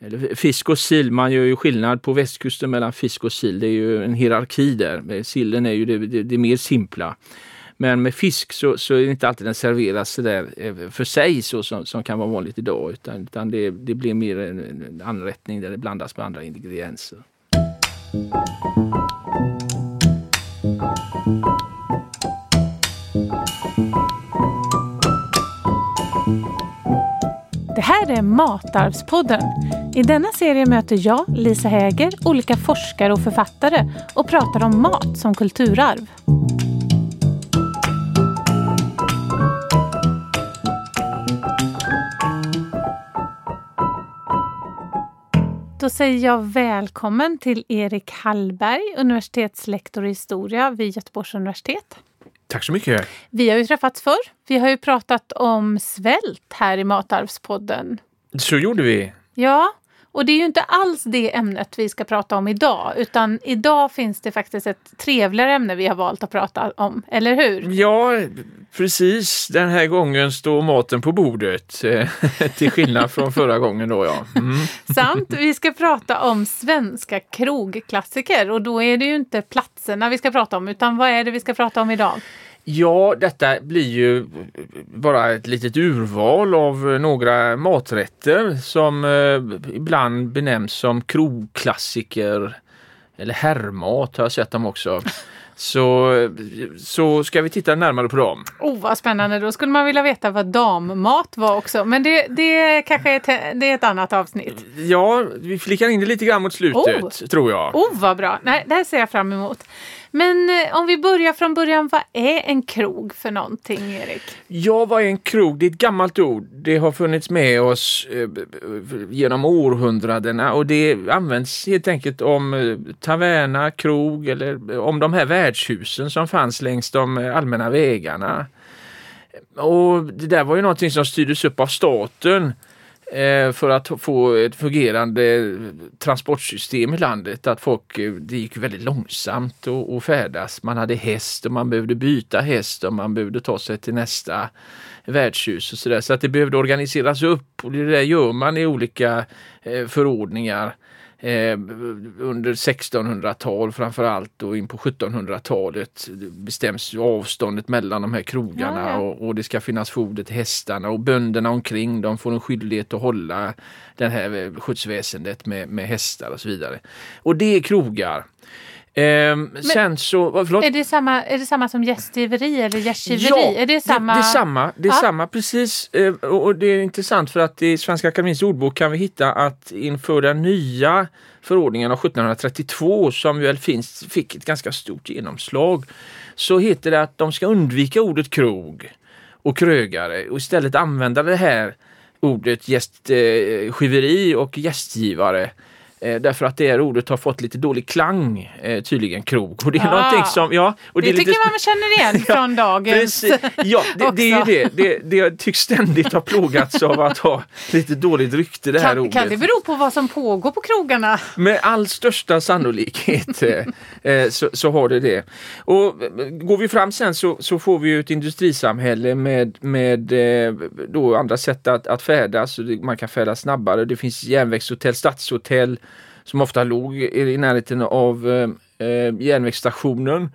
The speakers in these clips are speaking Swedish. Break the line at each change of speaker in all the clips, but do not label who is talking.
eller fisk och sill, man gör ju skillnad på västkusten mellan fisk och sill. Det är ju en hierarki där. Eh, sillen är ju det, det, det mer simpla. Men med fisk så, så är det inte alltid den serveras där eh, för sig så som, som kan vara vanligt idag utan, utan det, det blir mer en, en anrättning där det blandas med andra ingredienser.
Det här är Matarvspodden. I denna serie möter jag, Lisa Häger, olika forskare och författare och pratar om mat som kulturarv. Då säger jag välkommen till Erik Hallberg, universitetslektor i historia vid Göteborgs universitet.
Tack så mycket.
Vi har ju träffats förr. Vi har ju pratat om svält här i Matarvspodden.
Så gjorde vi.
Ja, och det är ju inte alls det ämnet vi ska prata om idag, utan idag finns det faktiskt ett trevligare ämne vi har valt att prata om, eller hur?
Ja, precis. Den här gången står maten på bordet, eh, till skillnad från förra gången då ja. Mm.
Sant. Vi ska prata om svenska krogklassiker och då är det ju inte platserna vi ska prata om, utan vad är det vi ska prata om idag?
Ja, detta blir ju bara ett litet urval av några maträtter som eh, ibland benämns som krogklassiker eller herrmat har jag sett dem också. Så, så ska vi titta närmare på dem.
Oh, vad spännande! Då skulle man vilja veta vad dammat var också. Men det, det kanske är det är ett annat avsnitt.
Ja, vi flickar in det lite grann mot slutet, oh. tror jag.
Oh, vad bra! Nej, det här ser jag fram emot. Men eh, om vi börjar från början, vad är en krog för någonting, Erik?
Ja, vad är en krog? Det är ett gammalt ord. Det har funnits med oss eh, genom århundradena och det används helt enkelt om eh, taverna, krog eller om de här värdshusen som fanns längs de allmänna vägarna. Och det där var ju någonting som styrdes upp av staten Eh, för att få ett fungerande transportsystem i landet. Att folk, eh, det gick väldigt långsamt att färdas. Man hade häst och man behövde byta häst och man behövde ta sig till nästa värdshus och sådär. Så att det behövde organiseras upp och det där gör man i olika eh, förordningar eh, under 1600-tal framförallt och in på 1700-talet bestäms avståndet mellan de här krogarna ja. Och, och, det ska finnas foder till hästarna och bönderna omkring de får en skyldighet att hålla det här skjutsväsendet med, med hästar och så vidare. Och det är krogar. Ehm, sen så, förlåt?
Är det, samma, är det samma som gästgiveri eller gästgiveri?
Ja, är det, samma? det, det är samma. Det är ja. samma precis. Ehm, och det är intressant för att i Svenska Akademiens ordbok kan vi hitta att inför den nya förordningen av 1732 som väl finns, fick ett ganska stort genomslag så heter det att de ska undvika ordet krog och krögare och istället använda det här ordet gästgiveri eh, och gästgivare Eh, därför att det här ordet har fått lite dålig klang, eh, tydligen krog. Och det är ah, som, ja, och
det, det tycker lite... man känner igen från dagens
Ja, det, det är det. det. Det tycks ständigt ha plågats av att ha lite dåligt rykte det här
kan,
ordet.
Kan det bero på vad som pågår på krogarna?
Med all största sannolikhet eh, eh så, så, har det det. Och eh, går vi fram sen så, så får vi ju ett industrisamhälle med, med eh, då andra sätt att, att färdas. Man kan färdas snabbare. Det finns järnvägshotell, stadshotell som ofta låg i närheten av eh, eh järnvägsstationen.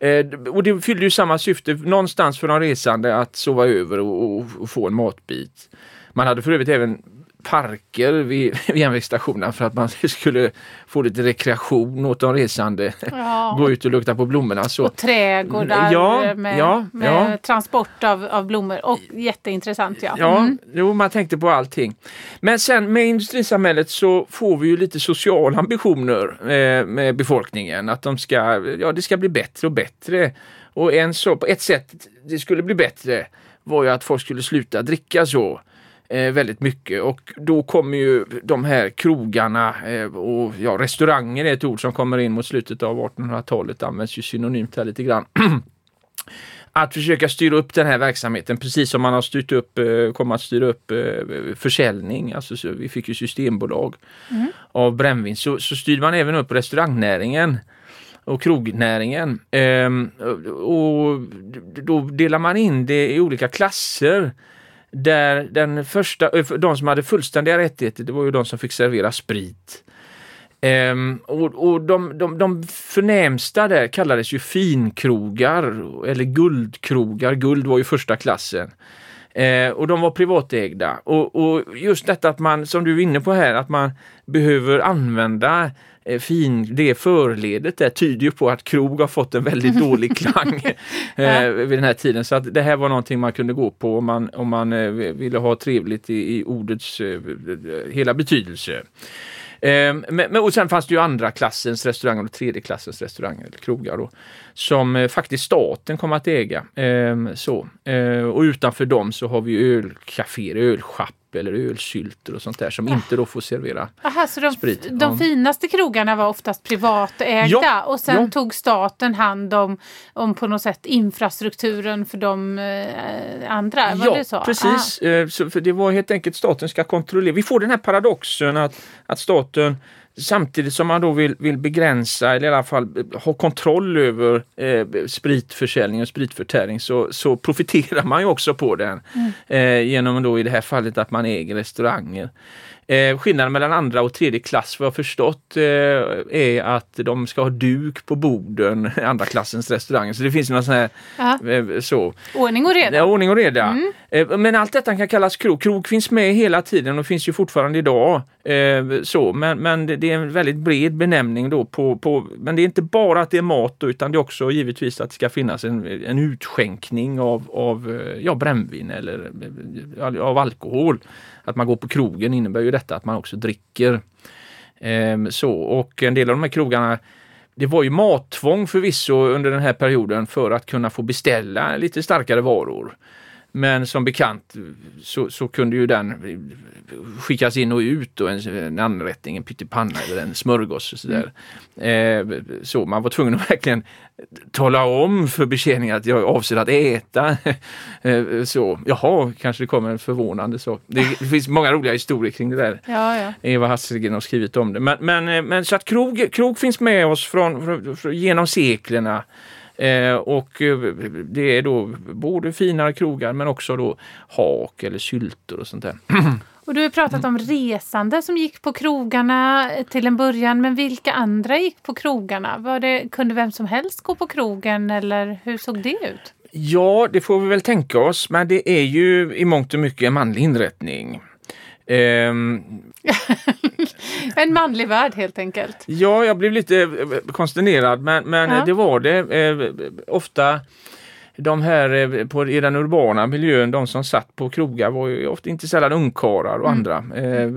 Eh, och det fyllde ju samma syfte någonstans för de resande att sova över och, och, och få en matbit. Man hade för övrigt även parker vid, vid järnvägsstationerna för att man skulle få lite rekreation åt de resande. Ja. Gå ut och lukta på blommorna. Så.
Och trädgårdar ja, med, ja, med transport av, av blommor. Och jätteintressant ja.
Ja, mm. jo, man tänkte på allting. Men sen med industrisamhället så får vi ju lite sociala ambitioner eh, med befolkningen. Att de ska, ja, det ska bli bättre och bättre. Och en så, på ett sätt det skulle bli bättre var ju att folk skulle sluta dricka så eh, väldigt mycket och då kommer ju de här krogarna eh, och ja, restauranger är ett ord som kommer in mot slutet av 1800-talet, används ju synonymt här lite grann. att försöka styra upp den här verksamheten precis som man har styrt upp, eh, kommer att styra upp eh, försäljning. Alltså, så vi fick ju systembolag mm. av brännvin. Så, så styrde man även upp restaurangnäringen och krognäringen. Ehm, och då delar man in det i olika klasser där den första, eh, de som hade fullständiga rättigheter, det var ju de som fick servera sprit. Ehm, och och de, de, de förnämsta där kallades ju finkrogar eller guldkrogar. Guld var ju första klassen. Eh, och de var privatägda. Och, och, just detta att man, som du är inne på här, att man behöver använda fin, det förledet där tyder ju på att krog har fått en väldigt dålig klang eh, vid den här tiden. Så att det här var någonting man kunde gå på om man, om man eh, ville ha trevligt i, i ordets eh, hela betydelse. Ehm, men, och sen fanns det ju andra klassens restauranger och tredje klassens restauranger eller krogar då, som eh, faktiskt staten kom att äga. Ehm, så. Ehm, och utanför dem så har vi ölcaféer, ölschapp eller ölsylter och sånt där som inte då får servera
Aha, så de,
sprit.
De
Ja.
finaste krogarna var oftast privatägda
Ja,
och sen
ja.
tog staten hand om, om på något sätt infrastrukturen för de eh, andra? Var
ja,
det så? Ah.
precis. Eh, Så, för det var helt enkelt staten ska kontrollera. Vi får den här paradoxen att, att staten samtidigt som man då vill, vill begränsa eller i alla fall eh, ha kontroll över eh, spritförsäljning och spritförtäring så, så profiterar man ju också på den.
Mm.
Eh, genom då i det här fallet att man äger restauranger. Eh, skillnaden mellan andra och tredje klass vad jag förstått eh, är att de ska ha duk på borden, andra klassens restauranger. Så det finns någon sån här eh, så.
Ordning och reda.
Ja, ordning och reda.
Mm.
Eh, Men allt detta kan kallas krog. Krog finns med hela tiden och finns ju fortfarande idag. Eh, Så, men, men det det är en väldigt bred benämning då på, på men det är inte bara att det är mat då, utan det är också givetvis att det ska finnas en, en utskänkning av, av eh, ja, brännvin eller eh, av alkohol. Att man går på krogen innebär ju detta att man också dricker. Eh, Så, och en del av de här krogarna det var ju mattvång förvisso under den här perioden för att kunna få beställa lite starkare varor. Men som bekant så, så kunde ju den skickas in och ut och en, en anrättning, en pyttipanna eller en smörgås. Och sådär. Eh, så man var tvungen att verkligen tala om för betjäningen att jag avser att äta. eh, så, jaha, kanske det kommer en förvånande sak. Det, det finns många roliga historier kring det där.
Ja, ja.
Eva Hasselgren har skrivit om det. Men, men, eh, men så att krog, krog finns med oss från, från, från, genom seklerna. Eh, och eh, det är då både finare krogar men också då hak eller sylter och sånt där.
Och du har pratat om resande som gick på krogarna till en början. Men vilka andra gick på krogarna? Var det, kunde vem som helst gå på krogen eller hur såg det ut?
Ja, det får vi väl tänka oss, men det är ju i mångt och mycket en manlig inrättning. Ehm,
En manlig värld helt enkelt.
Ja, jag blev lite eh, konsternerad men, men
Ja.
det var det. Eh, ofta de här eh, på, i den urbana miljön, de som satt på krogar var ju ofta inte sällan ungkarlar och andra. Eh,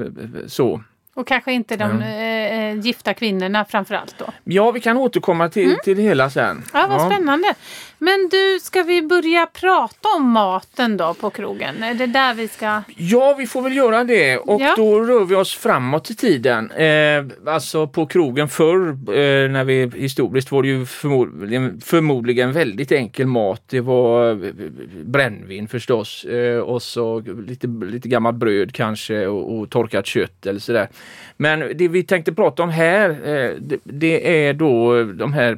så.
Och kanske inte de eh, eh, gifta kvinnorna framför allt då.
Ja, vi kan återkomma till, till det hela sen.
Mm. Ja, vad spännande. Men du, ska vi börja prata om maten då på krogen? Är det där vi ska...
Ja, vi får väl göra det och
Ja.
då rör vi oss framåt i tiden. Eh, alltså på krogen förr, eh, när vi historiskt var det ju förmodligen, förmodligen väldigt enkel mat. Det var eh, brännvin förstås eh, och så lite, lite gammalt bröd kanske och, och torkat kött eller sådär. Men det vi tänkte prata om här, eh, det, det är då de här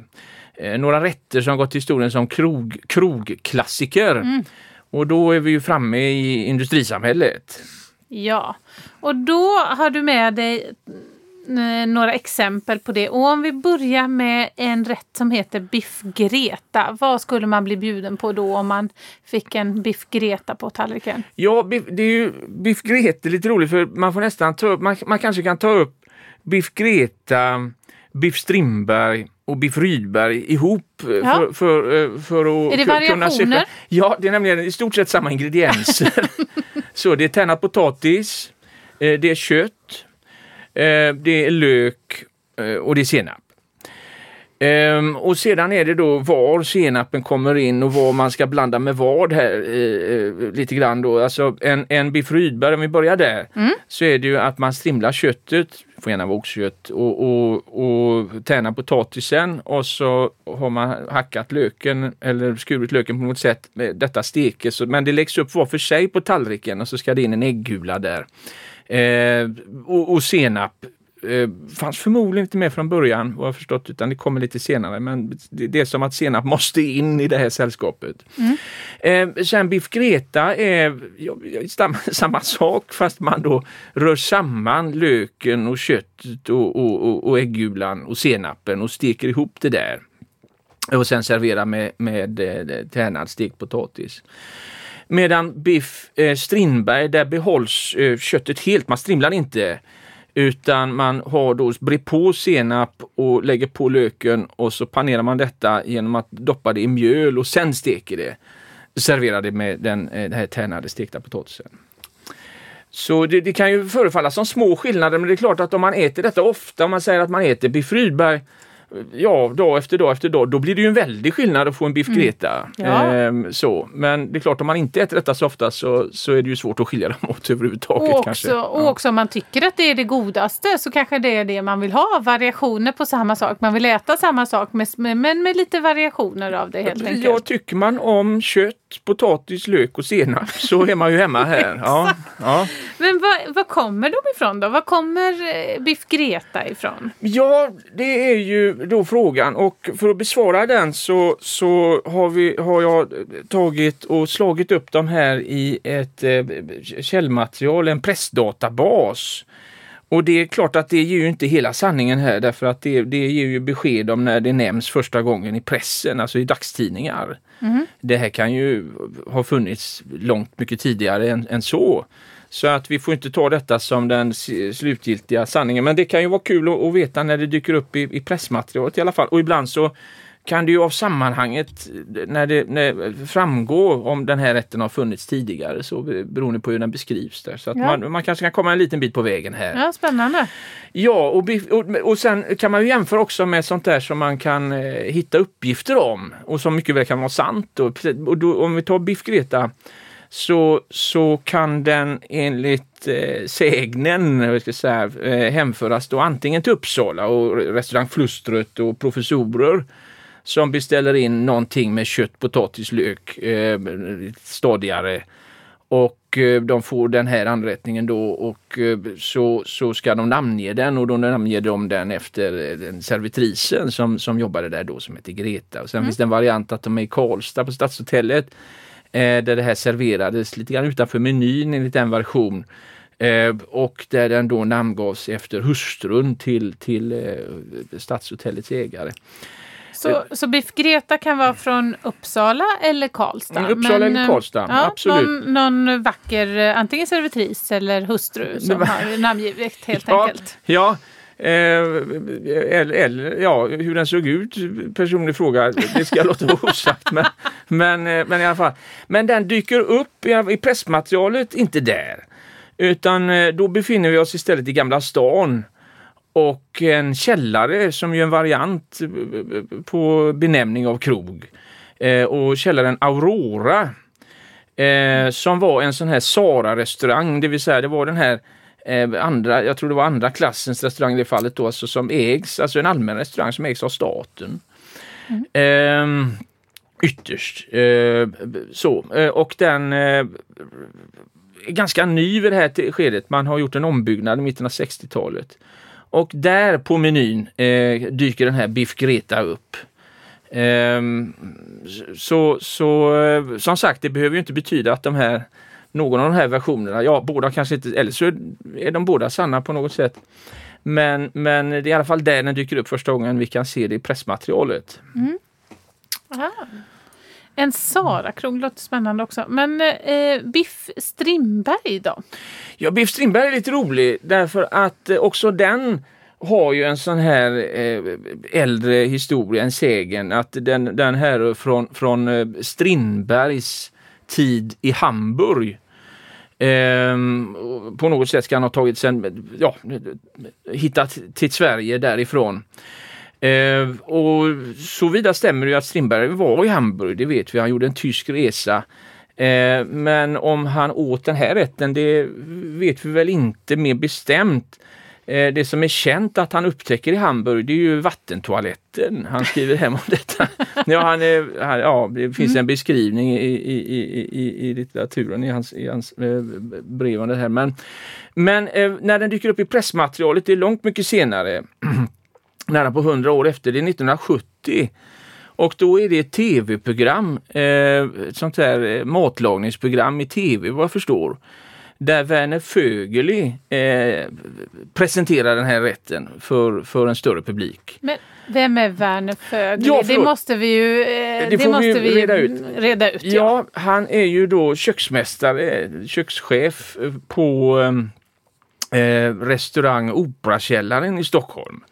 några rätter som gått till historien som krog, krogklassiker. Och då är vi ju framme i industrisamhället.
Ja, och då har du med dig eh, några exempel på det. Och om vi börjar med en rätt som heter biff greta. Vad skulle man bli bjuden på då om man fick en biff greta på tallriken?
Ja, det är ju biff greta lite roligt för man får nästan ta upp, man, man kanske kan ta upp biff greta, biff Strindberg och biff Rydberg ihop eh,
Ja.
för, för, eh, för att
Är det
ku- kunna
variationer?
Ja, det är nämligen i stort sett samma ingredienser. Så det är tärnad potatis, eh, det är kött, det är lök och det är senap. Ehm, och sedan är det då var senapen kommer in och vad man ska blanda med vad här eh, eh, lite grann då. Alltså en, en biff Rydberg, om vi börjar där, så är det ju att man strimlar köttet, får gärna vara oxkött, och, och, och tärnar potatisen och så har man hackat löken eller skurit löken på något sätt. Detta stekes, men det läggs upp var för sig på tallriken och så ska det in en äggula där. Eh, och, och senap eh, fanns förmodligen inte med från början vad jag förstått utan det kommer lite senare men det, det är som att senap måste in i det här sällskapet. Mm. Eh, sen biff greta är ja, samma, samma sak fast man då rör samman löken och köttet och, och, och, och äggulan och senapen och steker ihop det där. Och sen servera med, med eh, tärnad stekt potatis. Medan biff eh, Strindberg, där behålls eh, köttet helt. Man strimlar inte. Utan man har då brer på senap och lägger på löken och så panerar man detta genom att doppa det i mjöl och sen steker det. Serverar det med den, eh, den här tärnade stekta potatisen. Så det, det, kan ju förefalla som små skillnader men det är klart att om man äter detta ofta, om man säger att man äter biff Rydberg ja, dag efter dag efter dag, då blir det ju en väldig skillnad att få en biff mm. Greta. Mm. Ja. Ehm, så. Men det är klart, om man inte äter detta så ofta så, så är det ju svårt att skilja dem åt överhuvudtaget.
Och också,
kanske. Ja.
och också om man tycker att det är det godaste så kanske det är det man vill ha. Variationer på samma sak. Man vill äta samma sak men med lite variationer av det helt enkelt.
Ja, tycker man om kött, potatis, lök och senap så är man ju hemma här. Ja, ja.
Men var, var kommer de ifrån då? Var kommer eh, biff Greta ifrån?
Ja, det är ju då frågan och för att besvara den så, så har, vi, har jag tagit och slagit upp dem här i ett eh, källmaterial, en pressdatabas. Och det är klart att det ger ju inte hela sanningen här därför att det, det ger ju besked om när det nämns första gången i pressen, alltså i dagstidningar. Mm. Det här kan ju ha funnits långt mycket tidigare än, än så. Så att vi får inte ta detta som den slutgiltiga sanningen. Men det kan ju vara kul att, att veta när det dyker upp i, i pressmaterialet i alla fall. Och ibland så kan det ju av sammanhanget när det när framgår om den här rätten har funnits tidigare så beroende på hur den beskrivs där. Så att ja. man, man, kanske kan komma en liten bit på vägen här.
Ja, Spännande!
Ja, och, och, och sen kan man ju jämföra också med sånt där som man kan eh, hitta uppgifter om och som mycket väl kan vara sant. Och, och då, om vi tar Biff Greta så, så kan den enligt eh, sägnen jag ska säga, eh, hemföras då antingen till Uppsala och restaurang Flustret och professorer som beställer in någonting med kött, potatis, lök, eh, stadigare. Och eh, de får den här anrättningen då och eh, så, så ska de namnge den och då namnger de den efter eh, den servitrisen som, som jobbade där då som heter Greta. Och sen mm. finns det en variant att de är i Karlstad på Stadshotellet där det här serverades lite grann utanför menyn enligt en version. Eh, och där den då namngavs efter hustrun till, till eh, Stadshotellets ägare.
Så, så Biff Greta kan vara från Uppsala eller Karlstad?
Mm, Uppsala men, eller Karlstad, ja, absolut.
Någon, någon vacker eh, antingen servitris eller hustru som har namngivit helt
ja,
enkelt.
Ja, Eh, eller, eller, ja, hur den såg ut, personlig fråga, det ska jag låta vara osagt. Men, men, eh, men i alla fall. Men den dyker upp i, i pressmaterialet, inte där. Utan eh, då befinner vi oss istället i Gamla stan och en källare som är en variant på benämning av krog. Eh, och källaren Aurora eh, som var en sån här Sara-restaurang, det vill säga det var den här eh, andra, jag tror det var andra klassens restaurang i det fallet då, alltså som ägs, alltså en allmän restaurang som ägs av staten. Mm. Eh, ytterst. Eh, så, eh, och den är ganska ny vid det här skedet. Man har gjort en ombyggnad i mitten av 60-talet. Och där på menyn eh, dyker den här Biff Greta upp. Eh, så, så eh, som sagt, det behöver ju inte betyda att de här någon av de här versionerna, ja båda kanske inte, eller så är de båda sanna på något sätt. Men, men det är i alla fall där den dyker upp första gången vi kan se det i pressmaterialet. Mm.
En Sara-krog låter spännande också. Men eh, Biff Strindberg då?
Ja, Biff Strindberg är lite rolig därför att eh, också den har ju en sån här eh, äldre historia, en sägen, att den, den här från, från eh, Strindbergs tid i Hamburg. Eh, på något sätt ska han ha tagit sen, ja, hittat till Sverige därifrån. Eh, och så vidare stämmer det att Strindberg var i Hamburg, det vet vi. Han gjorde en tysk resa. Eh, men om han åt den här rätten, det vet vi väl inte mer bestämt. Eh, det som är känt att han upptäcker i Hamburg det är ju vattentoaletten. Han skriver hem om detta. Ja, han är, han, ja, det finns mm. en beskrivning i, i, i, i, i litteraturen i hans, i hans eh, brev om det här. Men, men eh, när den dyker upp i pressmaterialet, det är långt mycket senare, nära på hundra år efter, det är 1970. Och då är det ett tv-program, eh, sånt här eh, matlagningsprogram i tv vad jag förstår där Werner Fögeli eh, presenterar den här rätten för, för en större publik.
Men vem är Werner Fögeli? Ja, det måste vi ju, eh, det, det måste vi, vi reda ut. Reda ut
ja. ja. han är ju då köksmästare, kökschef på eh, restaurang Operakällaren i Stockholm.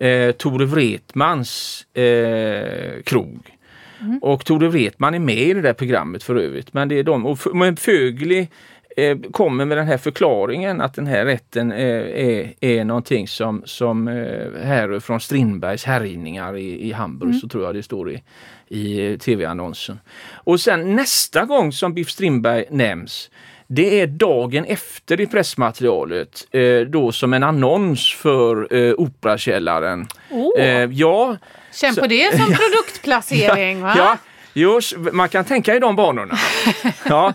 Eh, Tore Wretmans eh, krog. Mm. Och Tore Wretman är med i det där programmet för övrigt. Men det är de, och Fögli Eh, kommer med den här förklaringen att den här rätten är, är, är någonting som, som eh, härrör från Strindbergs härjningar i, i Hamburg, mm. så tror jag det står i, i tv-annonsen. Och sen nästa gång som Biff Strindberg nämns det är dagen efter i pressmaterialet, eh, då som en annons för eh, Operakällaren.
Oh. Eh, ja, Känn på det som produktplacering va?
Ja, Jo, man kan tänka i de banorna. ja,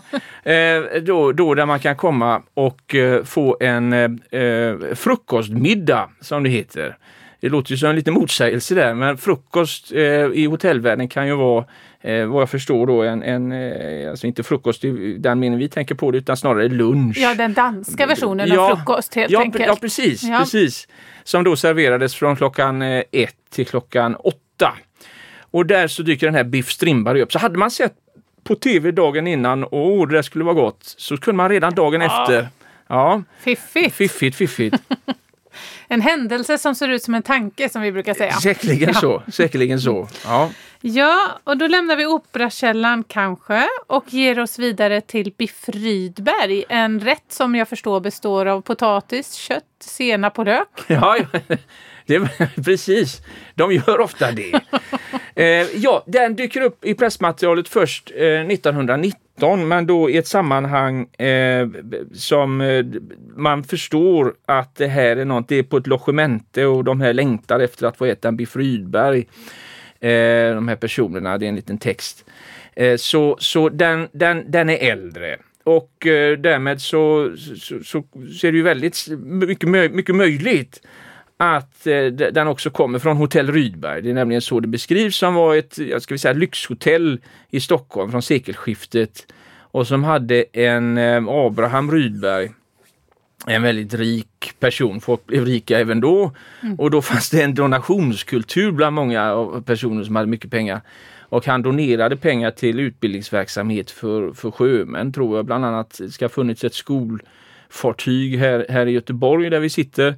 eh, då, då där man kan komma och eh, få en eh, frukostmiddag som det heter. Det låter ju som en liten motsägelse där, men frukost eh, i hotellvärlden kan ju vara eh, vad jag förstår då en, en eh, alltså inte frukost i den meningen vi tänker på det utan snarare lunch.
Ja, den danska versionen ja, av frukost helt
ja,
enkelt.
Ja, precis, ja. precis. Som då serverades från klockan ett till klockan åtta. Och där så dyker den här Biff Strindberg upp. Så hade man sett på tv dagen innan, åh det där skulle vara gott, så kunde man redan dagen ah. efter. Ja.
Fiffigt!
Fiffigt, fiffigt.
en händelse som ser ut som en tanke som vi brukar säga.
Säkerligen ja. så. Säkerligen så. Ja.
ja, och då lämnar vi Operakällan kanske och ger oss vidare till Biff Rydberg. En rätt som jag förstår består av potatis, kött, senap och lök.
Ja, det, precis, de gör ofta det. eh, ja, den dyker upp i pressmaterialet först eh, 1919 men då i ett sammanhang eh, som eh, man förstår att det här är något, det är på ett logemente och de här längtar efter att få äta en biff Rydberg. Eh, de här personerna, det är en liten text. Eh, så så den, den, den är äldre och eh, därmed så, så, så, så är det ju väldigt mycket, mycket möjligt att eh, den också kommer från Hotell Rydberg. Det är nämligen så det beskrivs som var ett jag ska säga, lyxhotell i Stockholm från sekelskiftet och som hade en eh, Abraham Rydberg en väldigt rik person. Folk blev rika även då. Mm. Och då fanns det en donationskultur bland många personer som hade mycket pengar. Och han donerade pengar till utbildningsverksamhet för, för sjömän tror jag. Bland annat ska ha funnits ett skolfartyg här, här i Göteborg där vi sitter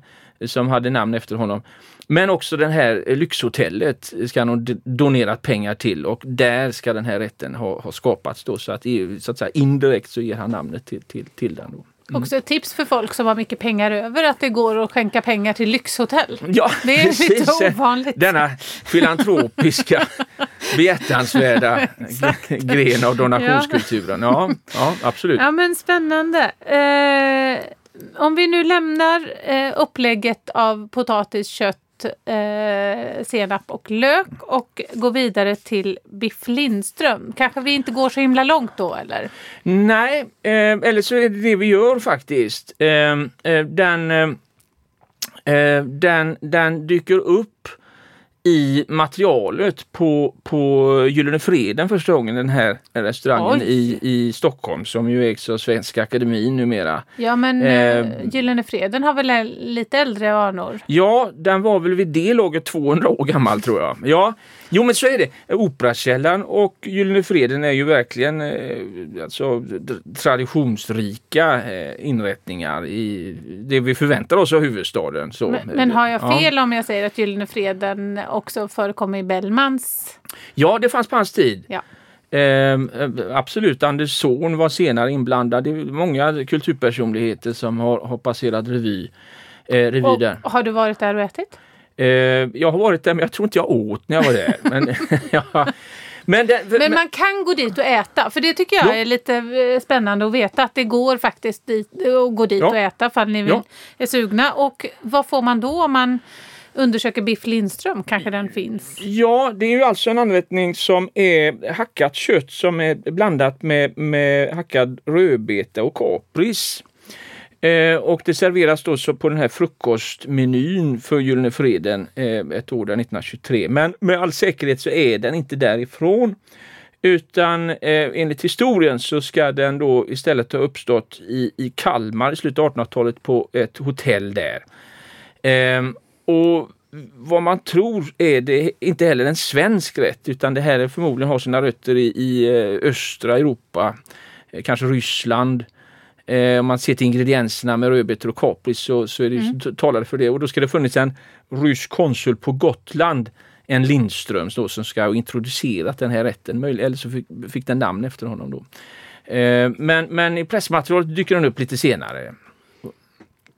som hade namn efter honom. Men också det här lyxhotellet ska han ha donerat pengar till och där ska den här rätten ha, ha skapats då så att, så att säga, indirekt så ger han namnet till, till, till den. Då.
Mm. Också ett tips för folk som har mycket pengar över att det går att skänka pengar till lyxhotell.
Ja,
det är precis. lite ovanligt.
Denna filantropiska behjärtansvärda gren av donationskulturen. Ja, ja, absolut.
Ja men spännande. Eh, om vi nu lämnar eh, upplägget av potatis, kött, eh, senap och lök och går vidare till Biff Lindström. Kanske vi inte går så himla långt då eller?
Nej, eh, eller så är det det vi gör faktiskt. Eh, eh den, eh, eh den, den dyker upp i materialet på, på Gyllene Freden första gången, den här restaurangen i, i Stockholm som ju ägs av Svenska Akademin numera.
Ja men eh, Gyllene Freden har väl lite äldre anor?
Ja, den var väl vid det laget 200 år gammal tror jag. Ja, Jo men så är det. Operakällan och Gyllene Freden är ju verkligen eh, alltså, traditionsrika eh, inrättningar i det vi förväntar oss av huvudstaden. Så,
men, men har jag fel ja. om jag säger att Gyllene Freden också förekommer i Bellmans?
Ja, det fanns på hans tid. Ja. Ehm, eh, absolut, Anders Zorn var senare inblandad. Det är många kulturpersonligheter som har, har passerat revy, eh, revy och, där.
Har du varit där och ätit?
Eh, jag har varit där men jag tror inte jag åt när jag var där. men, ja, Men, det,
Men man kan gå dit och äta, för det tycker jag
Jo.
är lite eh, spännande att veta att det går faktiskt dit, att gå dit
Ja.
och äta ifall ni vill,
Ja.
är sugna. Och vad får man då om man undersöker Biff Lindström? Kanske den finns?
Ja, det är ju alltså en anrättning som är hackat kött som är blandat med, med hackad rödbeta och kapris. Eh, och det serveras då så på den här frukostmenyn för Gyllene Freden eh, ett år där 1923. Men med all säkerhet så är den inte därifrån. Utan eh, enligt historien så ska den då istället ha uppstått i, i Kalmar i slutet av 1800-talet på ett hotell där. Eh, och vad man tror är det inte heller en svensk rätt utan det här är förmodligen har sina rötter i, i eh, östra Europa, eh, kanske Ryssland. Eh, om man ser till ingredienserna med rödbetor och kapris så, så är det,
Mm.
talar det för det. Och då ska det funnits en rysk konsul på Gotland, en Lindström då, som ska ha introducerat den här rätten. Eller så fick, fick den namn efter honom då. Eh, men, men i pressmaterialet dyker den upp lite senare.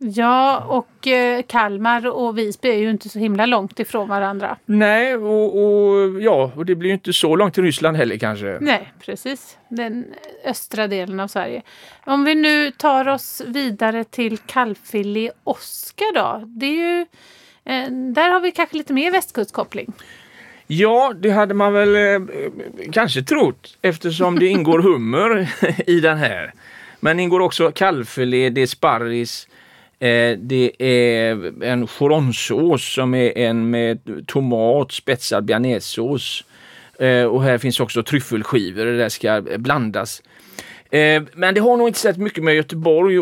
Ja, och eh, Kalmar och Visby är ju inte så himla långt ifrån varandra.
Nej, och, och ja, och det blir ju inte så långt till Ryssland heller kanske.
Nej, precis. Den östra delen av Sverige. Om vi nu tar oss vidare till kalvfilé Oskar då. Det är ju, eh, där har vi kanske lite mer västkustkoppling.
Ja, det hade man väl eh, kanske trott eftersom det ingår hummer i den här. Men ingår också kalvfilé, det är sparris, eh, det är en choronsås som är en med tomat, spetsad bearnaisesås. Eh, och här finns också tryffelskivor, det där ska blandas. Eh, men det har nog inte sett mycket med Göteborg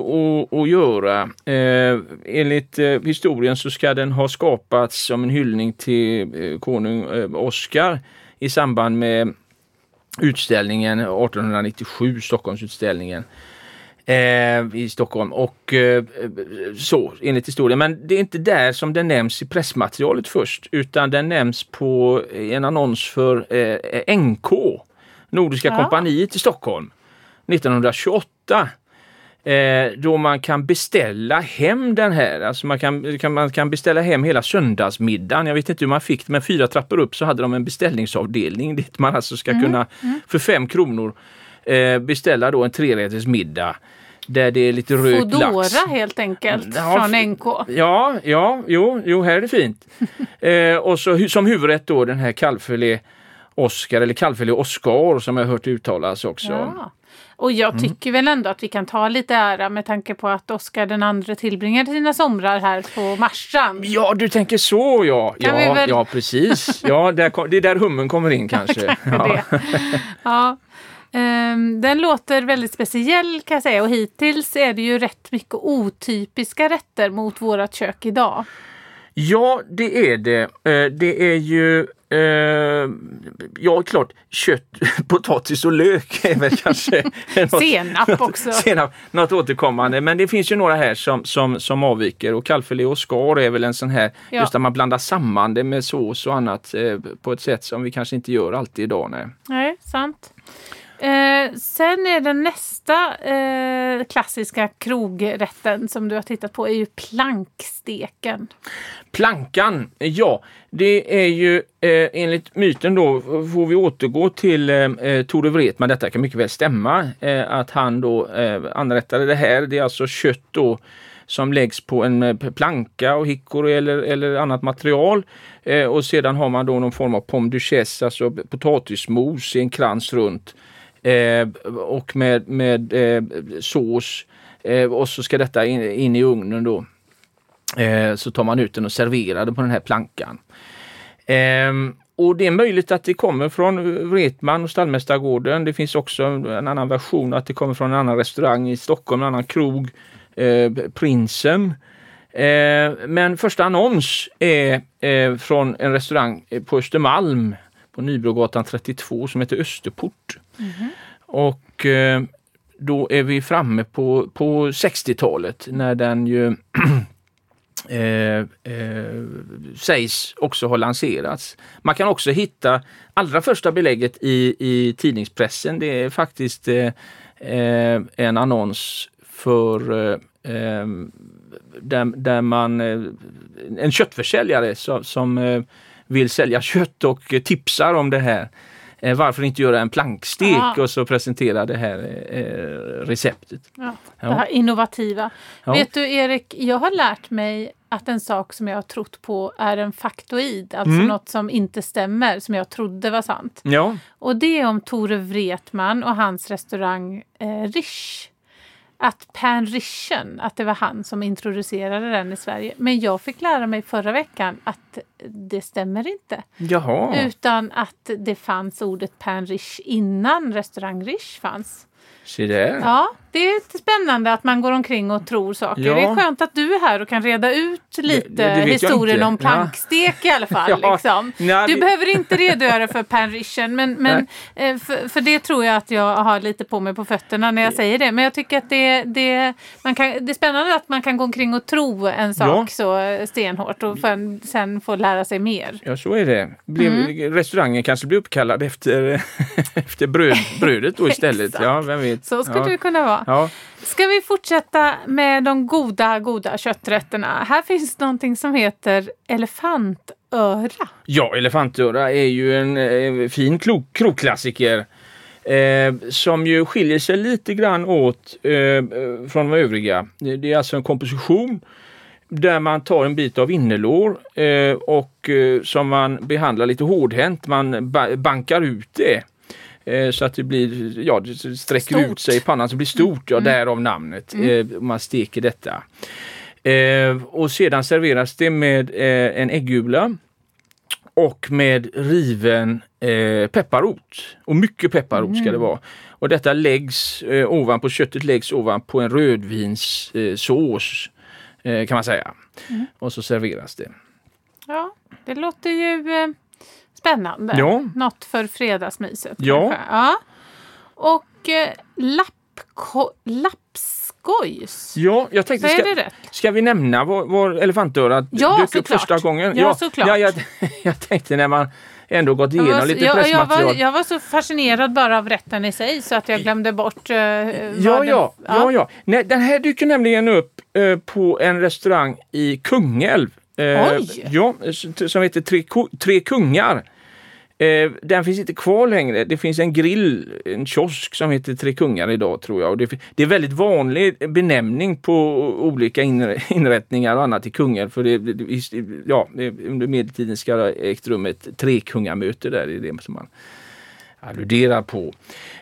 att, göra. Eh, enligt eh, historien så ska den ha skapats som en hyllning till eh, konung eh, Oscar i samband med utställningen 1897, Stockholmsutställningen eh, i Stockholm och eh, så enligt historien. Men det är inte där som den nämns i pressmaterialet först utan den nämns på en annons för eh, NK, Nordiska
Ja.
kompaniet i Stockholm 1928. Eh, då man kan beställa hem den här. Alltså man kan, kan, man kan beställa hem hela söndagsmiddagen. Jag vet inte hur man fick det, men fyra trappor upp så hade de en beställningsavdelning dit man alltså ska kunna för fem kronor eh, beställa då en trerätters middag. Där det är lite rökt lax.
Foodora helt enkelt
Ja,
från NK.
Ja, ja, jo, jo här är det fint. eh, och så som huvudrätt då den här kalvfilé Oscar eller kalvfilé Oscar som jag har hört uttalas också.
Ja. Och jag
Mm.
tycker väl ändå att vi kan ta lite ära med tanke på att Oscar den andre tillbringade sina somrar här på Marstrand.
Ja, du tänker så ja.
Kan
Ja,
väl-
ja precis. Ja, där, det är där hummen kommer in kanske. Ja.
det. Ja. Ehm, den låter väldigt speciell kan jag säga och hittills är det ju rätt mycket otypiska rätter mot vårat kök idag.
ja, det är det. Eh, Det är ju eh, Ja, klart, kött, potatis och lök är väl kanske något-
Senap också.
Senap, något återkommande. Men det finns ju några här som, som, som avviker och kalvfilé och skar är väl en sån här,
Ja.
just där man blandar samman det med sås och annat eh, på ett sätt som vi kanske inte gör alltid idag. Nej.
Nej, sant. Eh, sen är den nästa eh, klassiska krogrätten som du har tittat på är ju planksteken.
Plankan, ja, det är ju eh, enligt myten då får vi återgå till eh, eh Tore Wretman, detta kan mycket väl stämma, eh, att han då eh, anrättade det här. Det är alltså kött då som läggs på en eh, planka och hickory eller, eller annat material. Eh, och sedan har man då någon form av pomme duchesse, alltså potatismos i en krans runt. Eh, och med, med eh, sås. Eh, och så ska detta in, in i ugnen då. Eh, så tar man ut den och serverar den på den här plankan. Eh, och det är möjligt att det kommer från Wretman och Stallmästargården. Det finns också en annan version att det kommer från en annan restaurang i Stockholm, en annan krog, eh, Prinsen. Eh, men första annons är eh, från en restaurang på Östermalm på Nybrogatan 32 som heter Österport. Mm-hmm. Och eh, då är vi framme på, på 60-talet när den ju eh, eh, sägs också ha lanserats. Man kan också hitta allra första belägget i, i tidningspressen. Det är faktiskt eh, eh en annons för eh, eh där, där man, eh, en köttförsäljare som, som vill sälja kött och tipsar om det här Eh, varför inte göra en plankstek
Ja.
och så presentera det här eh, receptet.
Ja,
Ja.
Det här innovativa.
Ja.
Vet du Erik, jag har lärt mig att en sak som jag har trott på är en faktoid, alltså
Mm.
något som inte stämmer, som jag trodde var sant.
Ja,
Och det är om Tore Wretman och hans restaurang eh, Rish. Att Pan Rischen, att det var han som introducerade den i Sverige. Men jag fick lära mig förra veckan att det stämmer inte.
jaha.
Utan att det fanns ordet Pan Rish innan restaurang Rish fanns.
Se där.
Ja, det är spännande att man går omkring och tror saker.
Ja.
Det är skönt att du är här och kan reda ut lite
det jag
historien om plankstek i alla fall.
Ja.
Liksom.
Nej,
Du
vi-
behöver inte redogöra för panrischen, men, men eh, för, för det tror jag att jag har lite på mig på fötterna när jag säger det. Men jag tycker att det, det, man kan, det är spännande att man kan gå omkring och tro en sak
Ja.
så stenhårt och för, sen få lära sig mer.
Ja, så är det. Blev,
Mm.
Restaurangen kanske blir uppkallad efter, efter bröd, brödet då istället. Ja, vem vet.
Så skulle
ja.
det kunna vara.
Ja.
Ska vi fortsätta med de goda, goda kötträtterna? Här finns någonting som heter elefantöra.
ja, elefantöra är ju en eh, fin klok, krokklassiker. Eh, som ju skiljer sig lite grann åt eh, från de övriga. Det, det är alltså en komposition där man tar en bit av innerlår eh, och eh, som man behandlar lite hårdhänt. Man ba bankar ut det. Eh, Så att det blir, ja det sträcker
Stort.
ut sig i pannan så det blir stort, ja därav namnet. Eh, Man steker detta. Eh, och sedan serveras det med en äggula och med riven eh, pepparrot. Och mycket pepparrot ska det vara. Och detta läggs eh, ovanpå, köttet läggs ovanpå en rödvinssås eh, sås, kan man säga. Och så serveras det.
Ja, det låter ju spännande.
Ja.
Något för fredagsmyset.
Ja.
ja. Och eh, lappko- lappskojs.
Ja, jag tänkte,
Säger
ska,
det rätt?
ska vi nämna var, var elefantörat
Ja,
dök upp
såklart.
första gången?
Ja, såklart.
Ja, jag, jag tänkte när man ändå gått igenom
var,
lite
jag, jag,
pressmaterial.
var, jag var så fascinerad bara av rätten i sig så att jag glömde bort... Eh,
Ja,
vad det-
ja, ja, ja. Nej, den här dyker nämligen upp eh, på en restaurang i Kungälv. Eh! Ja, som heter Tre, Tre Kungar. Eh, den finns inte kvar längre. Det finns en grill, en kiosk som heter Tre Kungar idag tror jag. Och det, det är väldigt vanlig benämning på olika inrättningar och annat i Kungälv. För det, det, ja, under medeltiden ska det ha ägt rum ett trekungamöte där. Det är det som man alluderar på.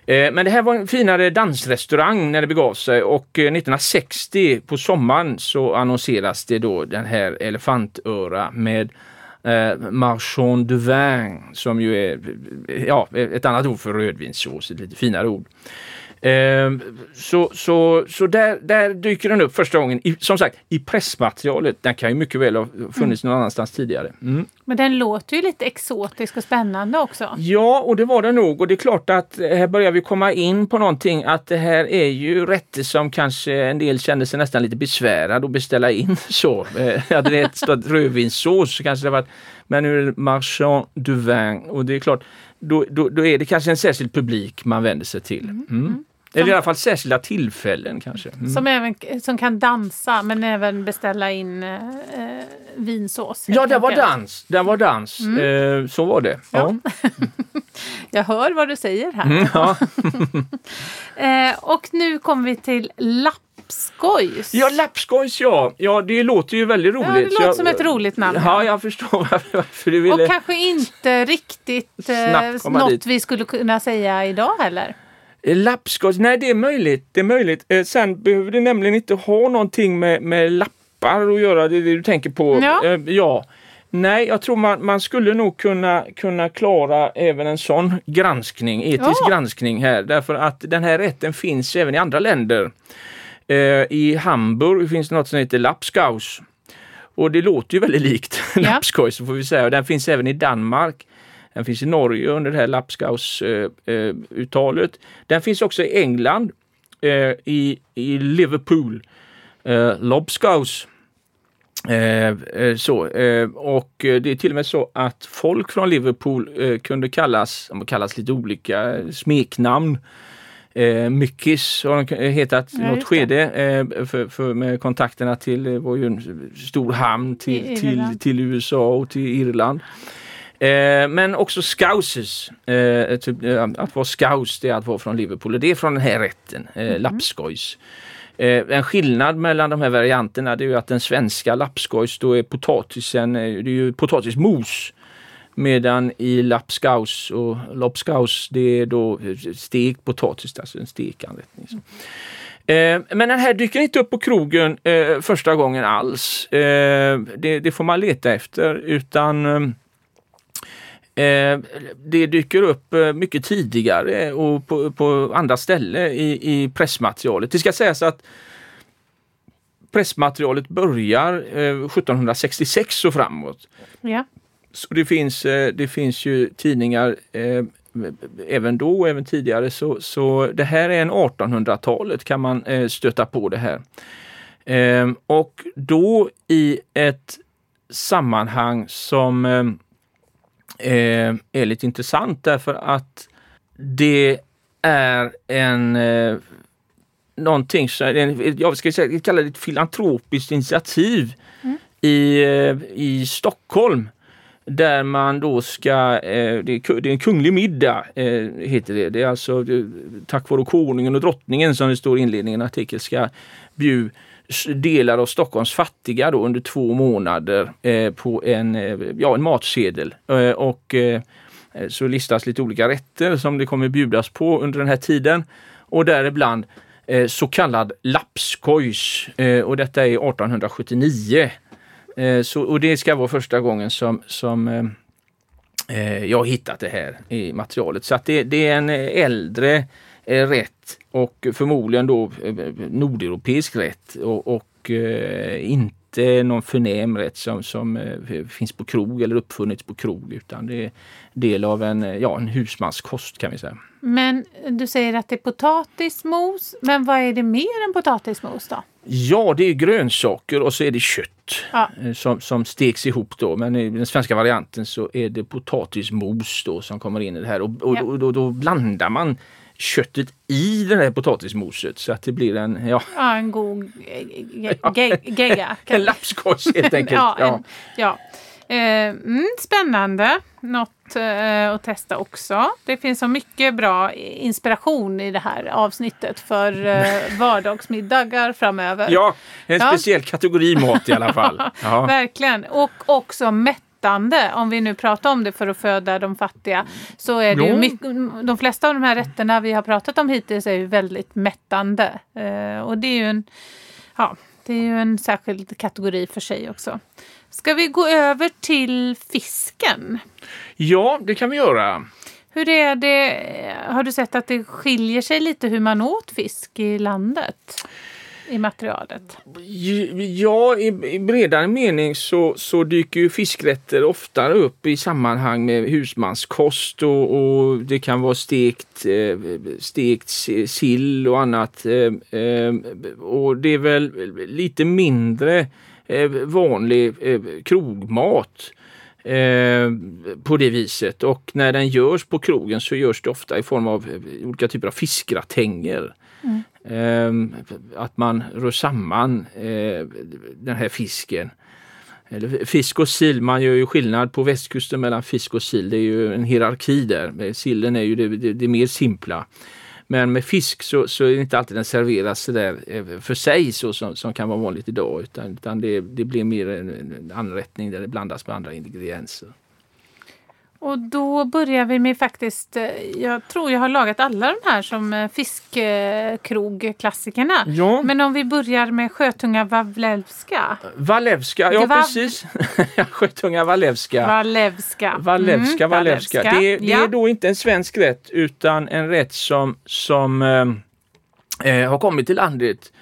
Eh, men det här var en finare dansrestaurang när det begav sig och eh, 1960 på sommaren så annonseras det då den här elefantöra med eh, marchand de vin som ju är eh, ja, ett annat ord för rödvinssås, ett lite finare ord. Eh, så så, så där, där dyker den upp första gången, i, som sagt i pressmaterialet. Den kan ju mycket väl ha funnits någon annanstans tidigare. Mm.
Men den låter ju lite exotisk och spännande också.
Ja, och det var det nog. Och det är klart att här börjar vi komma in på någonting att det här är ju rätter som kanske en del kände sig nästan lite besvärad att beställa in så. Eh, Hade det ett stått rödvinssås så kanske det varit, men nu är det marchand du vin och det är klart, då, då, då är det kanske en särskild publik man vänder sig till. Mm. Eller i alla fall särskilda tillfällen kanske. Mm.
Som, även, som kan dansa men även beställa in eh, eh, vinsås.
Ja, det var dans. Det var dans. Eh, så var det. Ja.
Jag hör vad du säger här.
Mm, ja.
Eh, och nu kommer vi till lappskojs.
Ja, lappskojs ja. Ja, det låter ju väldigt roligt.
Ja, det låter
jag-
som ett roligt namn.
Ja, jag förstår varför, du
Och
ville.
kanske inte riktigt eh, något
dit.
vi skulle kunna säga idag heller.
Lappskojs, nej det är möjligt. Det är möjligt. Eh, sen behöver det nämligen inte ha någonting med, med lappar att göra, det det du tänker på.
Ja.
Eh, ja. Nej, jag tror man, man skulle nog kunna, kunna klara även en sån granskning, etisk
Ja.
granskning här. Därför att den här rätten finns även i andra länder. Eh, I Hamburg finns det något som heter Lapskaus. Och det låter ju väldigt likt
Ja.
Lapskojs får vi säga. Och den finns även i Danmark. Den finns i Norge under det här Lapskaus-uttalet. Den finns också i England, eh, i, i Liverpool. Eh, Lobskaus. Eh, eh, så, och det är till och med så att folk från Liverpool kunde kallas, de kallas lite olika smeknamn. Eh, Myckis har de hetat
Ja,
något skede eh, för, för med kontakterna till, var ju en stor hamn till, till, till USA och till Irland. Eh, men också scouses. Eh, typ, eh, att vara scouse det är att vara från Liverpool och det är från den här rätten, eh, mm. lappskojs. Eh, en skillnad mellan de här varianterna det är ju att den svenska lappskojs då är potatisen, eh, det är ju potatismos. Medan i lapskaus och lopskaus det är då stekt potatis, alltså en stekanrättning. Eh, men den här dyker inte upp på krogen eh, första gången alls. Eh, det, det, får man leta efter utan eh, det dyker upp eh, mycket tidigare och på, på andra ställen i, i pressmaterialet. Det ska sägas att pressmaterialet börjar 1766 och framåt.
Ja.
Så det finns, det finns ju tidningar även då och även tidigare. Så, så det här är en 1800-talet kan man eh, stöta på det här. Eh, och då i ett sammanhang som eh, är lite intressant därför att det är en eh, någonting, jag ska säga, kalla det ett filantropiskt initiativ mm. i, eh, i Stockholm där man då ska, eh, det är en kunglig middag eh, heter det. Det är alltså eh, tack vare konungen och drottningen som det står i inledningen av artikeln ska bjuda delar av Stockholms fattiga då under två månader eh, på en, eh, ja, en matsedel. Eh, och eh, så listas lite olika rätter som det kommer bjudas på under den här tiden. Och däribland så kallad lapskojs och detta är 1879. Eh, så, och det ska vara första gången som, som eh jag har hittat det här i materialet. Så att det, det är en äldre eh, rätt och förmodligen då eh, nordeuropeisk rätt och, och eh, inte någon förnäm rätt som, som finns på krog eller uppfunnits på krog utan det är del av en, ja, en husmanskost kan vi säga.
Men du säger att det är potatismos, men vad är det mer än potatismos då?
Ja, det är grönsaker och så är det kött ja. Eh, som, som steks ihop då. Men i den svenska varianten så är det potatismos då som kommer in i det här och, och, ja. och då, då, blandar man köttet i det här potatismoset så att det blir en... Ja,
ja en god gegga.
en lapskojs helt enkelt. ja, en,
ja. Eh, mm, spännande! Något eh, att testa också. Det finns så mycket bra inspiration i det här avsnittet för eh, vardagsmiddagar framöver.
Ja, en ja. speciell kategori mat i alla fall.
Ja. Verkligen. Och också mättande. Om vi nu pratar om det för att föda de fattiga. Så är det mycket, de flesta av de här rätterna vi har pratat om hittills är ju väldigt mättande. Eh, och det är ju en, ja, det är ju en särskild kategori för sig också. Ska vi gå över till fisken?
Ja, det kan vi göra.
Hur är det? Har du sett att det skiljer sig lite hur man åt fisk i landet? I materialet?
Ja, i, i bredare mening så, så dyker ju fiskrätter oftare upp i sammanhang med husmanskost och, och det kan vara stekt, eh, stekt sill och annat. Eh, eh, och det är väl lite mindre vanlig krogmat på det viset. Och när den görs på krogen så görs det ofta i form av olika typer av fiskgratänger. Mm. Ehm, att man rör samman eh, den här fisken. Fisk och sill, man gör ju skillnad på västkusten mellan fisk och sill. Det är ju en hierarki där. Eh, sillen är ju det, det, det mer simpla. Men med fisk så, så är det inte alltid den serveras så där eh, för sig så som, som kan vara vanligt idag utan, utan det, det blir mer en, en anrättning där det blandas med andra ingredienser.
Och då börjar vi med faktiskt, eh, jag tror jag har lagat alla de här som eh, fiskkrogklassikerna.
Ja.
Men om vi börjar med Sjötunga Walewska.
Walewska, ja Gvav precis. Sjötunga Walewska.
Walewska.
Walewska, mm, Walewska. Det, det ja. är då inte en svensk rätt utan en rätt som, som eh, eh har kommit till landet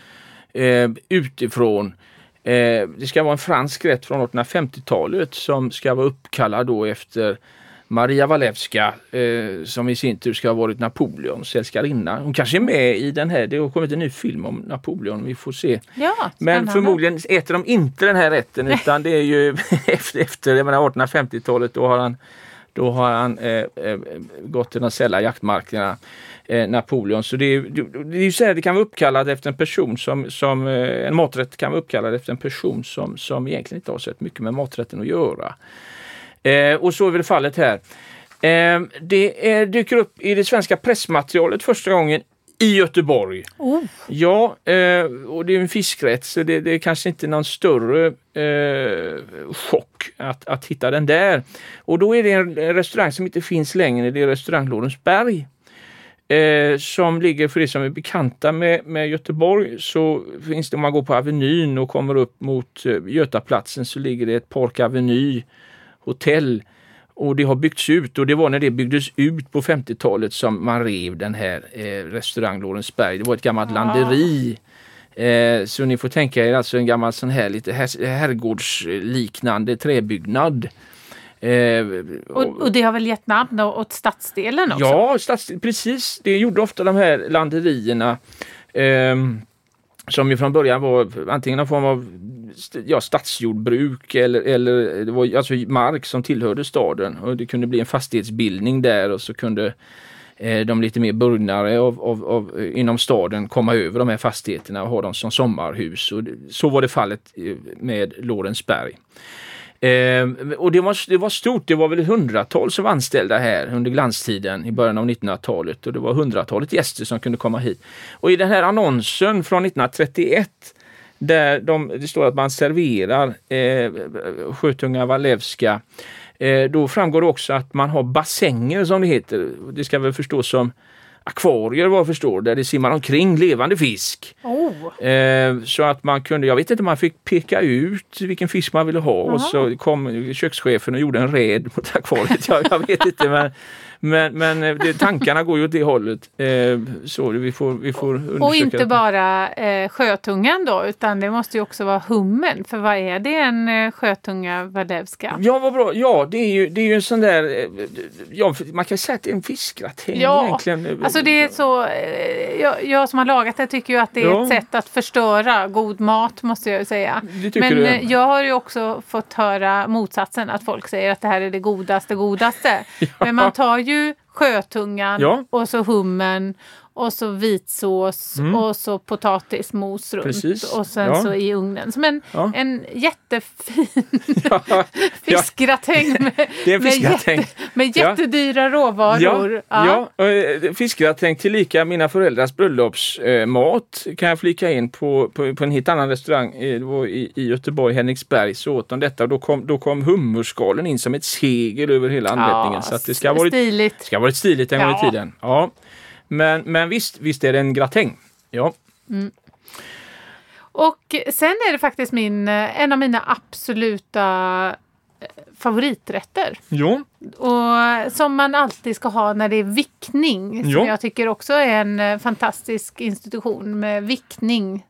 eh, utifrån. Det ska vara en fransk rätt från 1850-talet som ska vara uppkallad då efter Maria Walewska eh, som i sin tur ska ha varit Napoleons älskarinna. Hon kanske är med i den här, det har kommit en ny film om Napoleon, vi får se.
Ja,
Men förmodligen äter de inte den här rätten utan det är ju efter, efter 1850-talet då har han, då har han eh, eh, gått till de sälla jaktmarkerna. Eh, Napoleon. Så det, är, det är ju så här, det kan vara uppkallat efter en person som, som eh, en maträtt kan vara uppkallad efter en person som, som egentligen inte har så mycket med maträtten att göra. Eh, och så är väl fallet här. Eh, det är, dyker upp i det svenska pressmaterialet första gången i Göteborg.
Oh.
Ja, eh, och det är en fiskrätt så det, det är kanske inte någon större eh, chock att, att hitta den där. Och då är det en restaurang som inte finns längre, det är restaurang Lorensberg. Eh, som ligger, för er som är bekanta med, med Göteborg, så finns det om man går på Avenyn och kommer upp mot eh, Götaplatsen så ligger det ett Park Aveny hotell och det har byggts ut och det var när det byggdes ut på 50-talet som man rev den här eh, restaurang Lorensberg. Det var ett gammalt
Ah.
landeri. Eh, så ni får tänka er alltså en gammal sån här lite her- herrgårdsliknande träbyggnad. Eh,
Och, och det har väl gett namn åt stadsdelen också?
Ja, stads, precis. Det gjorde ofta de här landerierna. ehm, som ju från början var antingen någon form av ja, stadsjordbruk eller, eller det var alltså mark som tillhörde staden. Och det kunde bli en fastighetsbildning där och så kunde eh, de lite mer burgnare av, av, av, eh, inom staden komma över de här fastigheterna och ha dem som sommarhus. Och det, så var det fallet eh, med Lorensberg. Eh, och det var, det var stort, det var väl hundratals som var anställda här under glanstiden i början av 1900-talet och det var hundratalet gäster som kunde komma hit. Och i den här annonsen från 1931 där de, det står att man serverar eh, Sjötunga Walewska eh, då framgår det också att man har bassänger som det heter. Det ska väl förstås som akvarier vad jag förstår, där det simmar omkring levande fisk.
Oh.
Eh, så att man kunde, jag vet inte, man fick peka ut vilken fisk man ville ha och så kom kökschefen och gjorde en räd mot akvariet. Jag, jag vet inte men, men, men eh, det, tankarna går ju åt det hållet. Eh, så vi får, vi får undersöka
Och inte bara eh, sjötungan då, utan det måste ju också vara hummen. För vad är det en eh, sjötunga Walewska?
Ja, vad bra. Ja, det är ju, det är ju en sån där, eh, ja, man kan säga att det är en fiskgratäng
Ja,
egentligen.
Alltså det är så, eh, jag, jag som har lagat det tycker ju att det är
Ja.
ett sätt att förstöra god mat måste jag säga. Men
du?
jag har ju också fått höra motsatsen, att folk säger att det här är det godaste godaste. Men man tar ju sjötungan
Ja.
och så hummen och så vitsås och så potatismos runt
Mm. Precis.
och sen
Ja.
så i ugnen. Som en,
Ja.
en jättefin
ja,
fiskgratäng med,
en
med,
fiskgratäng.
jätte, med jättedyra råvaror.
Ja, eh, fiskgratäng tillika mina föräldrars bröllopsmat kan jag flika in på, på, på en helt annan restaurang eh, i, i Göteborg, Henriksberg, så åt de detta. Då kom, då kom hummerskalen in som ett segel över hela anrättningen. så att det ska ha varit,
Stiligt.
ska ha varit stiligt en gång i tiden. Ja. Men, men visst, visst är det en gratäng. Ja.
Och sen är det faktiskt min, eh, en av mina absoluta eh, favoriträtter.
Jo.
Och som man alltid ska ha när det är vickning. Som
Ja.
jag tycker också är en eh, fantastisk institution med vickning.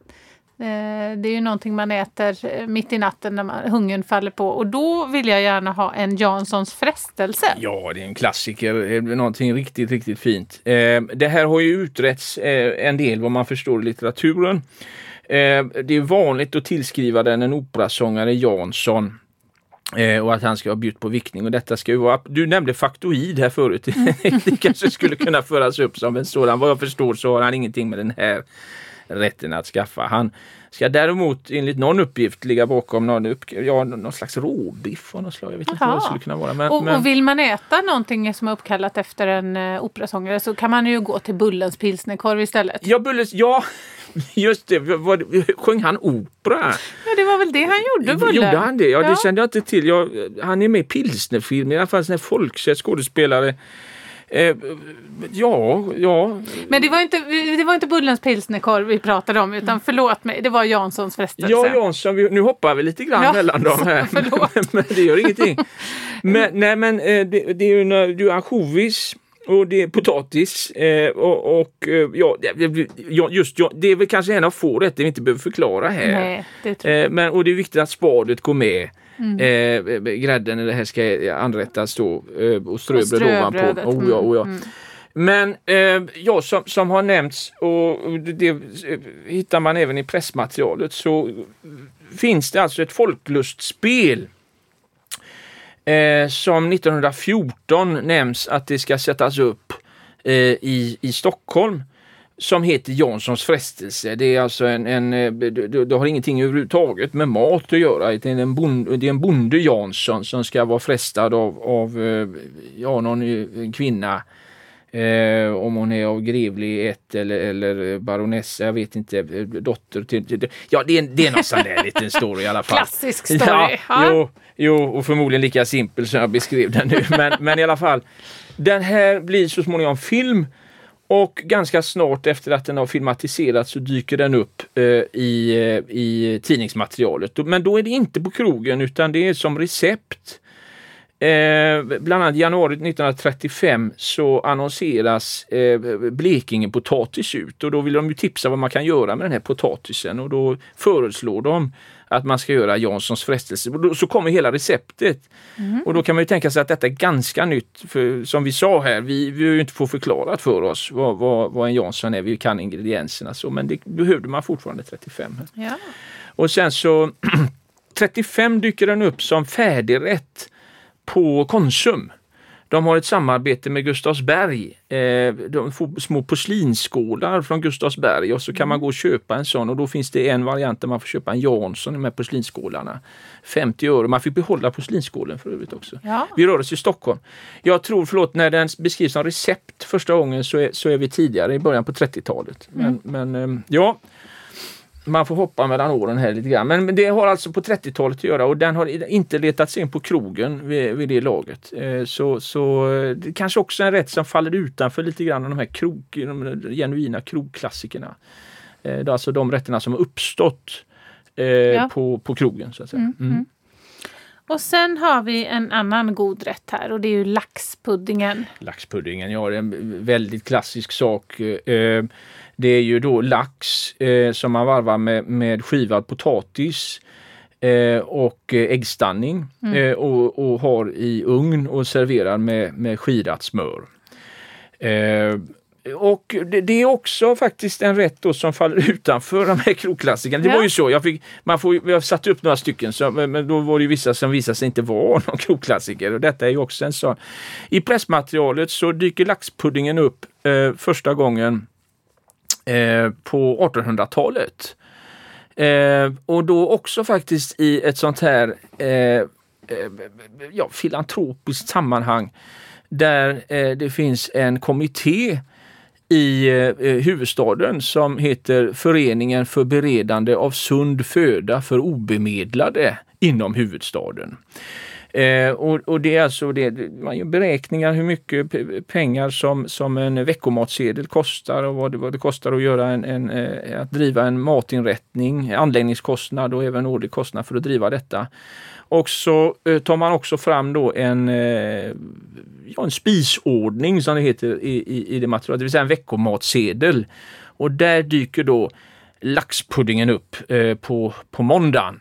Eh, det är ju någonting man äter eh, mitt i natten när man, hungern faller på. Och då vill jag gärna ha en Janssons frestelse.
Ja, det är en klassiker. Eh, någonting riktigt, riktigt fint. Det här har ju utretts en del vad man förstår i litteraturen. Det är vanligt att tillskriva den en operasångare Jansson. Och att han ska ha bjudit på vickning och detta ska ju vara, du nämnde faktoid här förut. det kanske skulle kunna föras upp som en sådan. Vad jag förstår så har han ingenting med den här rätten att skaffa. Han ska däremot enligt någon uppgift ligga bakom någon, upp, ja, någon slags råbiff av något slag. Jag vet inte vad det skulle kunna vara. Men,
Och,
men...
och vill man äta någonting som är uppkallat efter en uh, operasångare så kan man ju gå till Bullens pilsnerkorv istället.
Ja, Bulles, ja, just det. Vad, sjöng han opera?
Ja, det var väl det han gjorde, Bulle.
Gjorde han det? Ja, det
Ja.
kände jag inte till. Jag, han är med i pilsnerfilm, i alla fall en folkkänd skådespelare. Eh, ja, ja.
Men det var, inte, det var inte Bullens pilsnerkorv vi pratade om, utan förlåt mig, det var Janssons frestelse.
Ja, Jansson, vi, nu hoppar vi lite grann
Ja,
mellan dem här. men det gör ingenting. Men, nej, men eh, det, det är ju när- ansjovis och det är potatis eh, och, och eh, ja, just ja, det är väl kanske en av få rätter vi inte behöver förklara här.
Nej.
Eh, men, och det är viktigt att spadet går med.
Mm.
Eh, grädden när det här ska anrättas då eh, och ströbröd ovanpå. Oh, ja, oh, ja.
mm, mm.
Men eh, ja, som, som har nämnts och det, det eh, hittar man även i pressmaterialet så finns det alltså ett folklustspel eh, som 1914 nämns att det ska sättas upp eh, i, i Stockholm. Som heter Janssons frestelse. Det är alltså en, en det, det har ingenting överhuvudtaget med mat att göra. Det är en, bonde, det är en bonde Jansson som ska vara frestad av, av ja, någon en kvinna. Eh, om hon är av grevlig ett eller, eller baronessa, jag vet inte, dotter till... Ja, det är, det är någon sån där liten story i alla fall.
Klassisk story. Ja,
jo, jo, och förmodligen lika simpel som jag beskrev den nu. Men, men i alla fall, den här blir så småningom film och ganska snart efter att den har filmatiserats så dyker den upp eh, i, eh, i tidningsmaterialet. Men då är det inte på krogen utan det är som recept. Eh, bland annat januari 1935 så annonseras eh, Blekinge potatis ut och då vill de ju tipsa vad man kan göra med den här potatisen och då föreslår de att man ska göra Janssons frestelse. Så kommer hela receptet. Mm. Och då kan man ju tänka sig att detta är ganska nytt. För som vi sa här, vi, vi har ju inte fått förklarat för oss vad, vad, vad en Jansson är. Vi kan ingredienserna så, men det behövde man fortfarande 35.
Ja. Och
sen så 35 dyker den upp som färdigrätt på Konsum. De har ett samarbete med Gustavsberg. Eh, de får små porslinsskålar från Gustavsberg och så kan man gå och köpa en sån och då finns det en variant där man får köpa en Jansson med porslinsskålarna. 50 öre. Man fick behålla porslinsskålen för övrigt också.
Ja.
Vi rör oss i Stockholm. Jag tror, förlåt, när den beskrivs som recept första gången så är, så är vi tidigare i början på 30-talet. Men, mm. men eh, ja, man får hoppa mellan åren här lite grann. Men det har alltså på 30-talet att göra och den har inte letats in på krogen vid, vid det laget. Eh, så, så det kanske också är en rätt som faller utanför lite grann av de här krog, de genuina krogklassikerna. Eh, det är alltså de rätterna som har uppstått eh, ja. på, på krogen. Så att säga. Mm,
mm. Mm. Och sen har vi en annan god rätt här och det är ju laxpuddingen.
Laxpuddingen, ja det är en väldigt klassisk sak. Det är ju då lax eh, som man varvar med, med skivad potatis eh, och äggstanning mm. eh, och, och, har i ugn och serverar med, med skirat smör. Eh, och det, det, är också faktiskt en rätt då som faller utanför de här krogklassikerna. Det ja. var ju så, jag, fick, man får, jag satte upp några stycken så, men då var det vissa som visade sig inte vara någon krogklassiker och detta är ju också en sån. I pressmaterialet så dyker laxpuddingen upp eh, första gången Eh, på 1800-talet. Eh, och då också faktiskt i ett sånt här eh, eh ja, filantropiskt sammanhang där eh, det finns en kommitté i eh, eh, huvudstaden som heter Föreningen för beredande av sund föda för obemedlade inom huvudstaden. Eh, och, och, det är alltså det, man gör beräkningar hur mycket pengar som, som en veckomatsedel kostar och vad det, vad det kostar att, göra en, en eh, att driva en matinrättning, anläggningskostnad och även årlig kostnad för att driva detta. Och så eh, tar man också fram då en, eh, ja, en spisordning som det heter i, i, i det materialet, det vill säga en veckomatsedel. Och där dyker då laxpuddingen upp eh, på, på måndagen.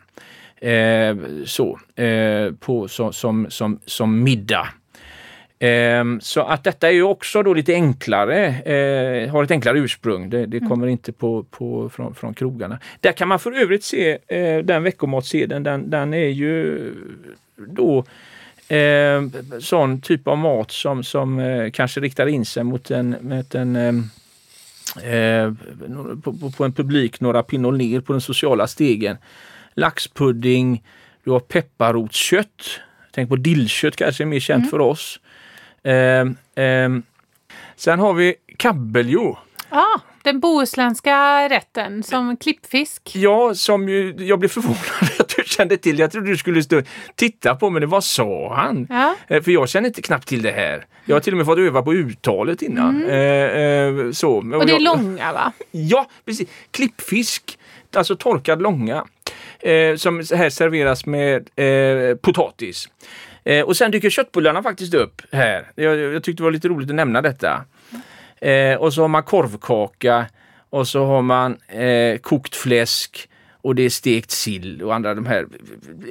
Eh, så, eh, på, så, som, som, som middag. Eh, så att detta är ju också då lite enklare, eh, har ett enklare ursprung. Det, det mm. kommer inte på, på, från, från krogarna. Där kan man för övrigt se eh, den veckomatsedeln, den, den är ju då eh, sån typ av mat som, som kanske riktar in sig mot en, mot en på, på, en publik några pinnor ner på den sociala stegen laxpudding, du har pepparrotskött. Tänk på dillkött kanske är mer känt mm. för oss. Eh, eh, sen har vi kabeljor.
Ah, den bohuslänska rätten som klippfisk.
Ja, som ju, jag blev förvånad att du kände till. Jag trodde du skulle stå, titta på mig. Vad sa han?
Ja.
Eh, för jag känner inte knappt till det här. Jag har till och med fått öva på uttalet innan. Mm. Eh, eh så.
Och det är långa va?
Ja, precis. Klippfisk, alltså torkad långa eh, som här serveras med eh, potatis. Eh, och sen dyker köttbullarna faktiskt upp här. Jag, jag tyckte det var lite roligt att nämna detta. Eh, och så har man korvkaka och så har man eh, kokt fläsk och det är stekt sill och andra de här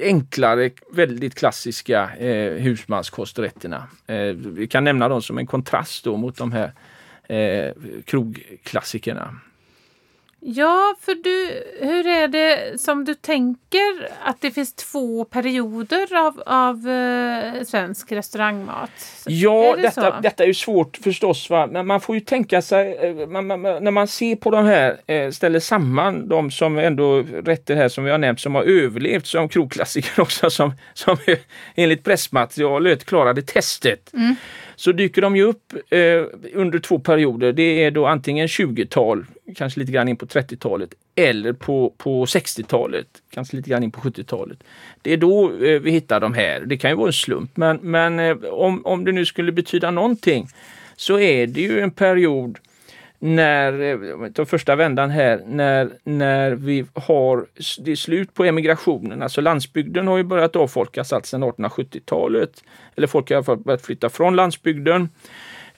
enklare, väldigt klassiska eh, husmanskosträtterna. Eh, vi kan nämna dem som en kontrast då mot de här eh, krogklassikerna.
Ja, för du, hur är det som du tänker att det finns två perioder av, av eh, svensk restaurangmat?
Ja,
Är det
detta,
så?
detta är ju svårt förstås. Va? Men man får ju tänka sig, eh, man, man, man- när man ser på de här, eh, ställer samman de som ändå rätter här som vi har nämnt, som har överlevt som krogklassiker också, som, som enligt pressmaterialet klarade testet. Så dyker de ju upp eh, under två perioder. Det är då antingen 20-tal, kanske lite grann in på 30-talet, eller på, på 60-talet, kanske lite grann in på 70-talet. Det är då eh, vi hittar de här. Det kan ju vara en slump, men, men eh, om, om det nu skulle betyda någonting så är det ju en period när, eh, vi första vändan här, när, när vi har, det är slut på emigrationen, alltså landsbygden har ju börjat avfolkas allt sedan 1870-talet. Eller folk har i alla fall börjat flytta från landsbygden.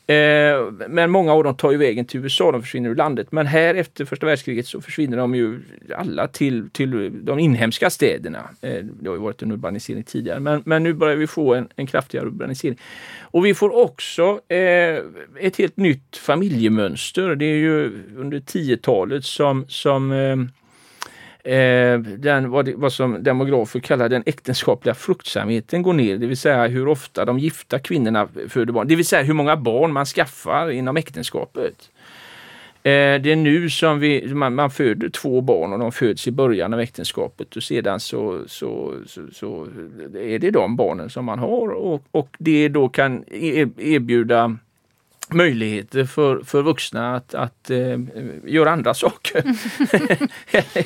Eh, men många av dem tar ju vägen till USA, de försvinner ur landet. Men här efter första världskriget så försvinner de ju alla till, till de inhemska städerna. Eh, det har ju varit en urbanisering tidigare, men, men nu börjar vi få en, en kraftigare urbanisering. Och vi får också eh, ett helt nytt familjemönster. Det är ju under 10-talet som, som eh, eh, den, vad, det, vad som demografer kallar den äktenskapliga fruktsamheten går ner, det vill säga hur ofta de gifta kvinnorna föder barn, det vill säga hur många barn man skaffar inom äktenskapet. Eh, det är nu som vi, man, man föder två barn och de föds i början av äktenskapet och sedan så, så, så, så är det de barnen som man har och, och det då kan e-, e-, erbjuda möjligheter för, för vuxna att, att eh, göra andra saker.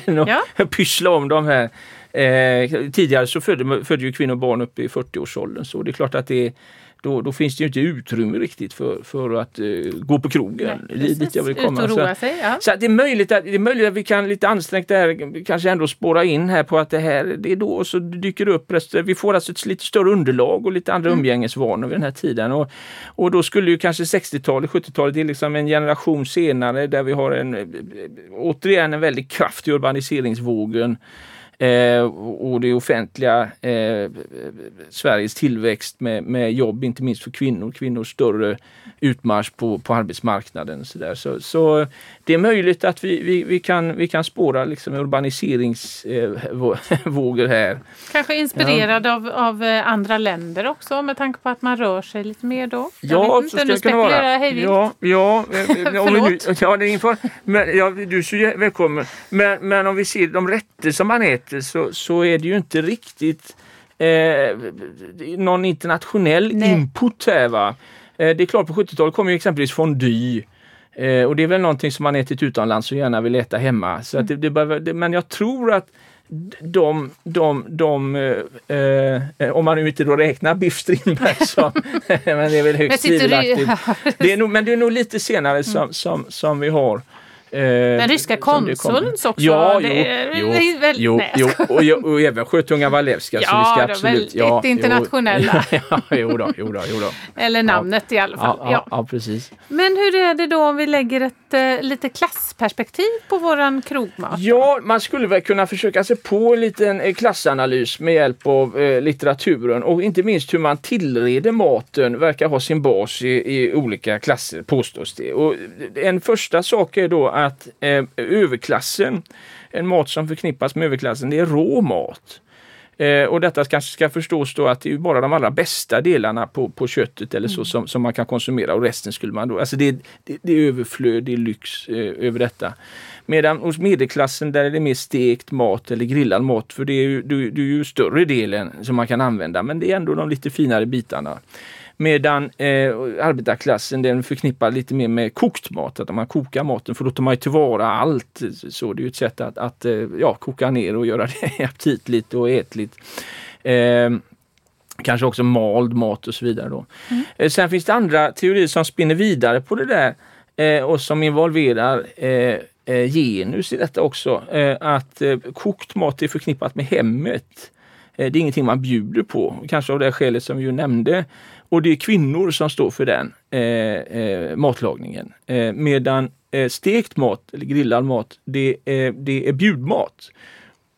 än att
Ja.
pyssla om de här. Eh, tidigare så födde, födde ju kvinnor barn upp i 40-årsåldern så det är klart att det då, då finns det ju inte utrymme riktigt för, för att eh, gå på krogen.
Nej,
Det dit jag vill
Ut
komma.
och
Så-
roa sig. Ja.
så det, är möjligt att, det är möjligt att vi kan lite ansträngt där kanske ändå spåra in här på att det här det är då och så dyker det upp Vi får alltså ett lite större underlag och lite andra umgängesvanor vid den här tiden. Och, och då skulle ju kanske 60-talet, 70-talet, det är liksom en generation senare där vi har en eh, återigen en väldigt kraftig urbaniseringsvågen. Eh, och det offentliga, eh, Sveriges tillväxt med, med jobb, inte minst för kvinnor, kvinnors större utmarsch på, på arbetsmarknaden. Så, där. Så, så det är möjligt att vi, vi, vi, kan, vi kan spåra liksom urbaniseringsvågor här.
Kanske inspirerad av, av eh, andra länder också med tanke på att man rör sig lite mer då. Jag
Ja,
vet
så
inte, nu spekulerar jag hej.
Ja, ja, eh, eh, nu,
Förlåt.
ja det är. Men, ja, du är så välkommen. Men, men om vi ser de rätter som man äter så, så är det ju inte riktigt eh, någon internationell
Nej.
input här. Va? Eh, det är klart, på 70-talet kom ju exempelvis fondue. Eh, och det är väl någonting som man ätit utomlands och gärna vill äta hemma. Så att det, det, behöver- det, men jag tror att de, de, de eh, eh, om man nu inte då räknar Biff Strindberg som, men det är väl högst tvivelaktigt. Det är nog, men det är nog lite senare som, som, som vi har
den ryska konsulns också.
Ja, jo,
är,
jo,
väl,
jo,
nej,
jo och, och, och även Sjötunga Walewska. så vi
Ja,
ska absolut,
väldigt internationella.
Jo, ja, jo då, jo då, jo då.
Eller namnet i alla fall.
Ja, ja, ja, precis.
Men hur är det då om vi lägger ett eh, lite klassperspektiv på våran krogmat?
Ja, man skulle väl kunna försöka sig på en liten eh, klassanalys med hjälp av eh, litteraturen och inte minst hur man tillreder maten verkar ha sin bas i, i olika klasser påstås det. Och en första sak är då att eh, överklassen, en mat som förknippas med överklassen, det är rå mat. Eh, och detta kanske ska förstås då att det är bara de allra bästa delarna på, på köttet eller så som, som man kan konsumera och resten skulle man då, alltså det, det, det är överflöd, det är lyx eh, över detta. Medan hos medelklassen där är det mer stekt mat eller grillad mat för det är ju, det, det är ju större delen som man kan använda men det är ändå de lite finare bitarna. Medan eh, arbetarklassen den förknippar lite mer med kokt mat, att man kokar maten för då tar man tillvara allt. Så det är ju ett sätt att, att eh, ja, koka ner och göra det aptitligt och ätligt. Eh, kanske också mald mat och så vidare. Då. Eh, sen finns det andra teorier som spinner vidare på det där eh, och som involverar eh, genus i detta också. Att kokt mat är förknippat med hemmet. Det är ingenting man bjuder på, kanske av det skälet som vi ju nämnde. Och det är kvinnor som står för den eh, eh, matlagningen. Eh, medan eh, stekt mat eller grillad mat, det, eh, det är bjudmat.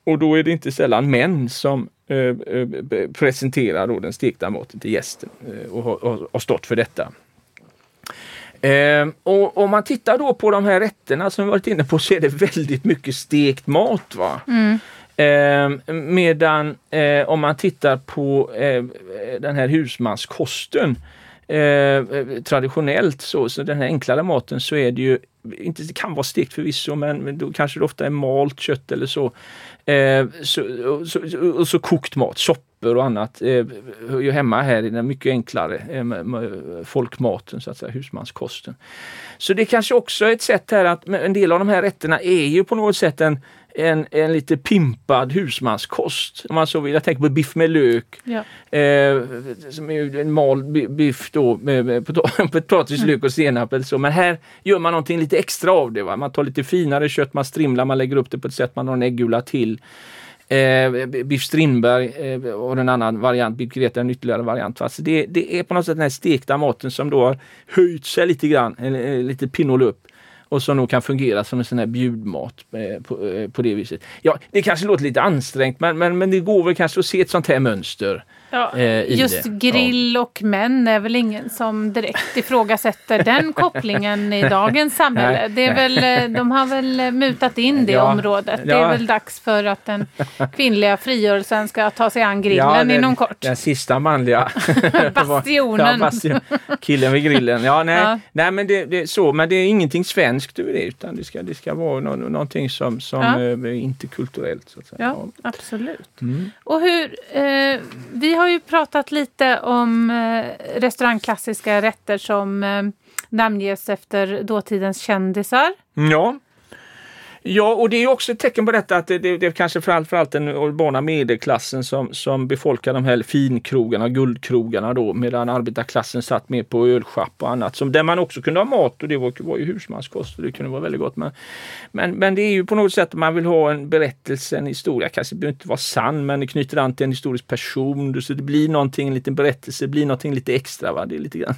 Och då är det inte sällan män som eh, eh, presenterar då den stekta maten till gästen eh, och har, har, har stått för detta. Eh, och om man tittar då på de här rätterna som vi varit inne på så är det väldigt mycket stekt mat. Va?
Mm.
Eh, medan eh, om man tittar på eh, den här husmanskosten eh, traditionellt så, så den här enklare maten så är det ju inte, det kan vara stekt förvisso men, då kanske det ofta är malt kött eller så. Eh, så, och, så, och så kokt mat, soppor och annat eh, hör ju hemma här i den mycket enklare eh, med, med folkmaten, så att säga, husmanskosten. Så det kanske också är ett sätt här att en del av de här rätterna är ju på något sätt en en, en lite pimpad husmanskost. Om man så vill. Jag tänker på biff med lök.
Ja.
Eh, som är en mal biff då med, potatis, mm. lök och senap. Eller så. Men här gör man någonting lite extra av det. Va? Man tar lite finare kött, man strimlar, man lägger upp det på ett sätt, man har en äggula till. Eh, biff Strindberg eh, och en annan variant, biff Greta en ytterligare variant. Va? Så det, det är på något sätt den här stekta maten som då har höjt sig lite grann, eller, lite pinnol upp och som nog kan fungera som en sån här bjudmat eh, på, eh, på det viset. Ja, det kanske låter lite ansträngt men, men, men det går väl kanske att se ett sånt här mönster.
Ja, eh, just det. grill ja. och män är väl ingen som direkt ifrågasätter den kopplingen i dagens samhälle. Nej, det är väl, de har väl mutat in det ja, området. Det är väl dags för att den kvinnliga frigörelsen ska ta sig an grillen
den,
inom kort.
Den sista manliga
bastionen.
bastion. Killen vid grillen. Ja, nej, nej men det, det, är så, men det är ingenting svenskt över det utan det ska, det ska vara no, någonting som, som är inte kulturellt. Så att säga.
Ja, absolut. Mm. Och hur, eh, vi har har ju pratat lite om eh, restaurangklassiska rätter som eh, namnges efter dåtidens kändisar.
Ja. Ja, och det är också ett tecken på detta att det, det, det är kanske framförallt den urbana medelklassen som, som befolkar de här finkrogarna, guldkrogarna då, medan arbetarklassen satt mer på ölschapp och annat. Som, där man också kunde ha mat och det var, var ju husmanskost och det kunde vara väldigt gott. Men, men, men det är ju på något sätt man vill ha en berättelse, en historia, kanske behöver inte vara sann men det knyter an till en historisk person. Så det blir någonting, en liten berättelse, det blir någonting lite extra. Va? Det är lite grann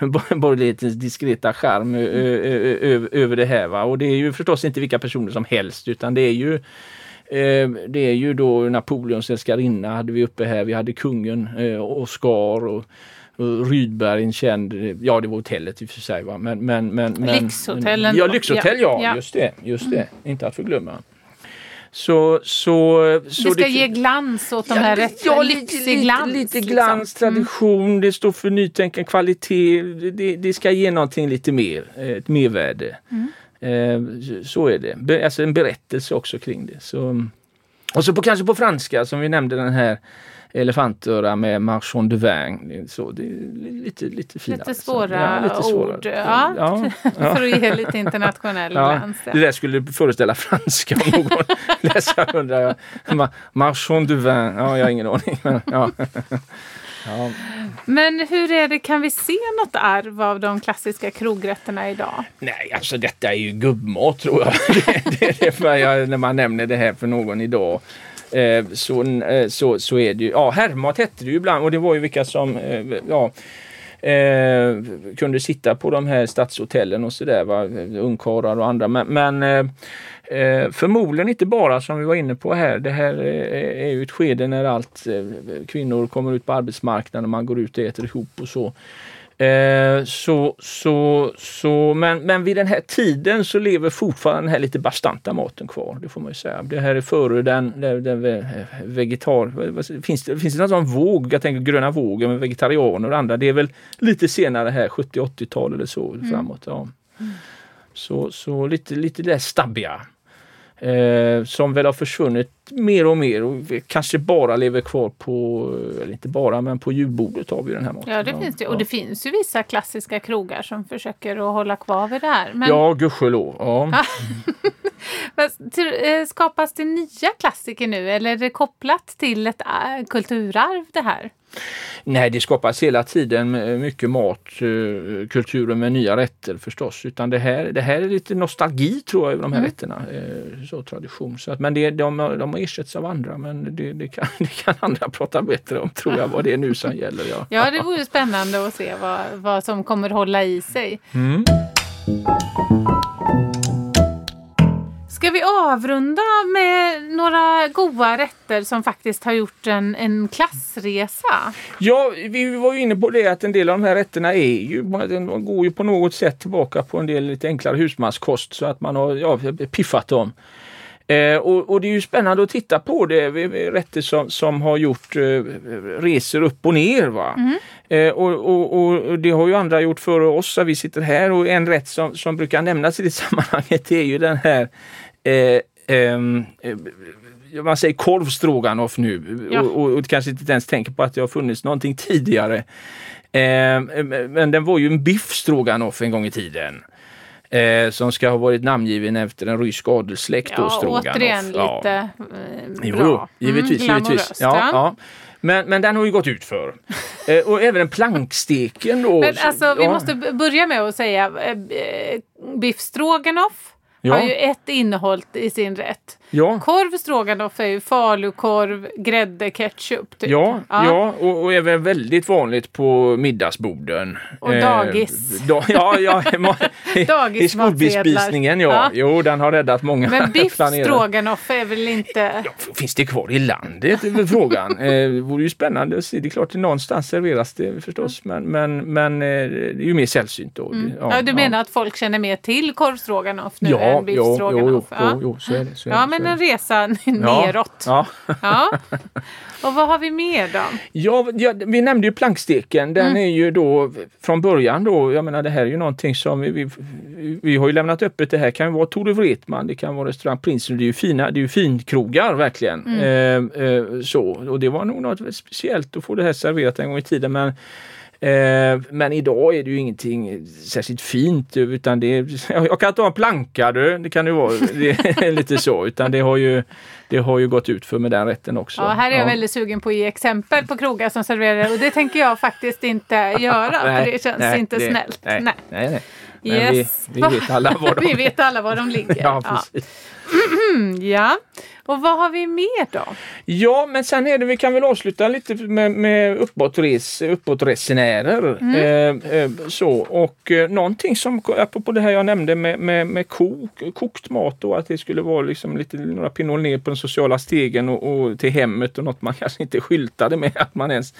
borgerlighetens diskreta charm över det här. Va? Och det är ju förstås inte vilka personer personer som helst utan det är ju eh, det är ju då Napoleons älskarinna hade vi uppe här. Vi hade kungen, eh, Oscar och, och Rydberg, en känd, ja det var hotellet i och för sig. Va? Men, men, men, men,
Lyxhotellen.
Ja, lyxhotell ja, ja, just det. Just det. Mm. Inte att förglömma. Så, så,
så det ska det, ge glans åt de här ja, rätt ja, lyxig glans.
Lite, lite glans, liksom. tradition, mm. det står för nytänkande, kvalitet. Det, det, ska ge någonting lite mer, ett mervärde. Mm. Eh, så är det. Alltså en berättelse också kring det. Så, och så på, kanske på franska som vi nämnde den här elefantöra med marchand de vin. Så det är lite, lite finare.
Lite svåra, ja, lite svåra ord. Ja. Ja. För att ge lite internationell glans.
Det där skulle föreställa franska om någon läsare undrar. Marchand de vin, ja jag har ingen aning. Men, ja.
Ja. Men hur är det, kan vi se något arv av de klassiska krogrätterna idag?
Nej, alltså detta är ju gubbmat tror jag. det, det, det för jag när man nämner det här för någon idag. Eh, så, eh, så, så är det ju. Ja, herrmat hette det ju ibland och det var ju vilka som eh, ja, eh, kunde sitta på de här stadshotellen och sådär, ungkarlar och andra. Men, men eh, Eh, förmodligen inte bara som vi var inne på här. Det här är, är ju ett skede när allt eh, kvinnor kommer ut på arbetsmarknaden och man går ut och äter ihop och så. Eh, så, så, så, men, men vid den här tiden så lever fortfarande den här lite bastanta maten kvar. Det får man ju säga. Det här är före den, den, den vegetar... Finns det, finns det någon sån våg? Jag tänker gröna vågen med vegetarianer och andra. Det är väl lite senare här, 70-80-tal eller så mm. framåt. Ja. Så, så lite, lite det stabbiga. Eh, som väl har försvunnit mer och mer och kanske bara lever kvar på, eller inte bara, men på julbordet har vi den här maten.
Ja, det finns det. Och det finns ju vissa klassiska krogar som försöker att hålla kvar vid det här.
Men... Ja, gudskelov. Ja.
Eh, skapas det nya klassiker nu eller är det kopplat till ett äh, kulturarv det här?
Nej, det skapas hela tiden mycket mat, eh, kulturer med nya rätter förstås. Utan det här, det här är lite nostalgi tror jag över de här mm. rätterna. Eh, så tradition. Så att, men det, de, de ersätts av andra men det, det, kan, det kan andra prata bättre om tror jag vad det är nu som gäller. Ja,
ja det vore spännande att se vad, vad som kommer hålla i sig.
Mm.
Ska vi avrunda med några goda rätter som faktiskt har gjort en, en klassresa?
Ja, vi var ju inne på det att en del av de här rätterna är ju, de går ju på något sätt tillbaka på en del lite enklare husmanskost så att man har ja, piffat dem. Eh, och, och, det är ju spännande att titta på det, rätter som, som har gjort eh, resor upp och ner. Va? Mm. Eh, och, och, och, det har ju andra gjort före oss, vi sitter här och en rätt som, som brukar nämnas i det sammanhanget är ju den här eh, ehm, eh, man säger korvstroganoff nu ja. och, och, och, kanske inte ens tänker på att det har funnits någonting tidigare. Eh, men den var ju en biffstroganoff en gång i tiden. Eh, som ska ha varit namngiven efter en rysk adelssläkt.
Ja, återigen lite ja. eh,
bra. Jo, givetvis. Mm, givetvis. Ja, ja. Men, men den har ju gått ut för. Eh, och även planksteken då.
Men alltså, vi måste börja med att säga eh, eh biff stroganoff ja. har ju ett innehåll i sin rätt. Ja. Korv stroganoff är ju falukorv, grädde, ketchup. Typ.
Ja, ja. ja och, och även väldigt vanligt på middagsborden.
Och eh, dagis.
Da, ja, ja, I skolbespisningen ja. ja. Jo, den har räddat många
Men biff stroganoff är väl inte...
Ja, finns det kvar i landet? är väl frågan. eh, det vore ju spännande att se. Det är klart att någonstans serveras det förstås. Men, men, men eh, det är ju mer sällsynt då.
Mm. Ja, du menar att folk känner mer till korv stroganoff nu än biff stroganoff?
Ja, jo, jo, jo, så är det. Så är
ja, men en resa neråt. Ja. ja. Och vad har vi mer då?
Ja, ja, vi nämnde ju planksteken. Den mm. är ju då från början då, jag menar det här är ju någonting som vi, vi, vi har ju lämnat öppet. Det här kan ju vara Tore Wretman, det kan vara restaurang Prinsen. Det är ju fina, det är ju finkrogar verkligen. Mm. Eh, eh, så, och det var nog något speciellt att få det här serverat en gång i tiden. Men men idag är det ju ingenting särskilt fint utan det är, jag kan ta en planka du, det kan ju vara lite så, utan det har, ju, det har ju gått ut för med den rätten också.
Ja, här är jag ja. väldigt sugen på att ge exempel på krogar som serverar och det tänker jag faktiskt inte göra nej, för det känns nej, inte det, snällt.
Nej, nej. nej, nej. Yes. Vi, vi, vet alla var de...
vi vet alla var de ligger. ja, precis. Ja. ja. Och vad har vi mer då?
Ja, men sen är det, vi kan väl avsluta lite med, med uppåtres, uppåtresenärer. Mm. Eh, eh, så, och eh, någonting som, apropå det här jag nämnde med, med, med kok, kokt mat och att det skulle vara liksom lite, några pinnor ner på den sociala stegen och, och till hemmet och något man kanske inte skyltade med att man ens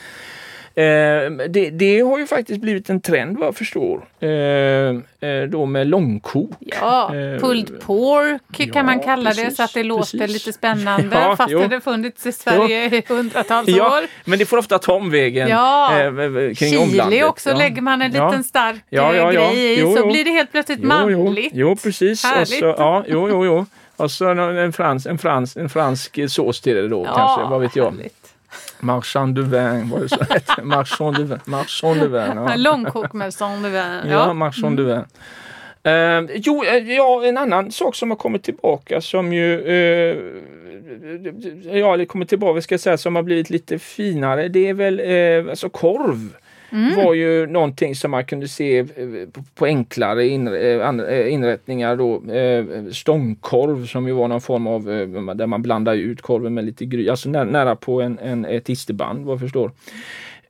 det, det, har ju faktiskt blivit en trend vad jag förstår. Eh, eh då med långkok.
Ja, eh, pulled pork ja, kan man kalla precis, det så att det låter precis. lite spännande ja, fast jo. det funnits i Sverige jo. i hundratals ja, år.
Men det får ofta ta omvägen ja. eh, kring Chili
omlandet. också ja. lägger man en liten stark ja, ja, grej i så blir det helt plötsligt manligt.
Jo, precis. Härligt. Så, ja, jo, jo, jo. Och så en, frans, en, frans, en fransk sås till det då kanske, vad vet jag. Härligt. Marchand de vin, var det så Marchand de vin. Marchand de vin
ja. Långkok marchand de vin.
Ja, ja marchand de vin. Uh, jo, uh, ja, en annan sak som har kommit tillbaka som ju uh, ja, det kommer tillbaka, ska jag säga, som har blivit lite finare. Det är väl alltså korv mm. var ju någonting som man kunde se eh, på enklare eh, eh, inrättningar. Då. Stångkorv som ju var någon form av där man blandar ut korven med lite gry, alltså nära på en, en, ett isterband vad jag förstår.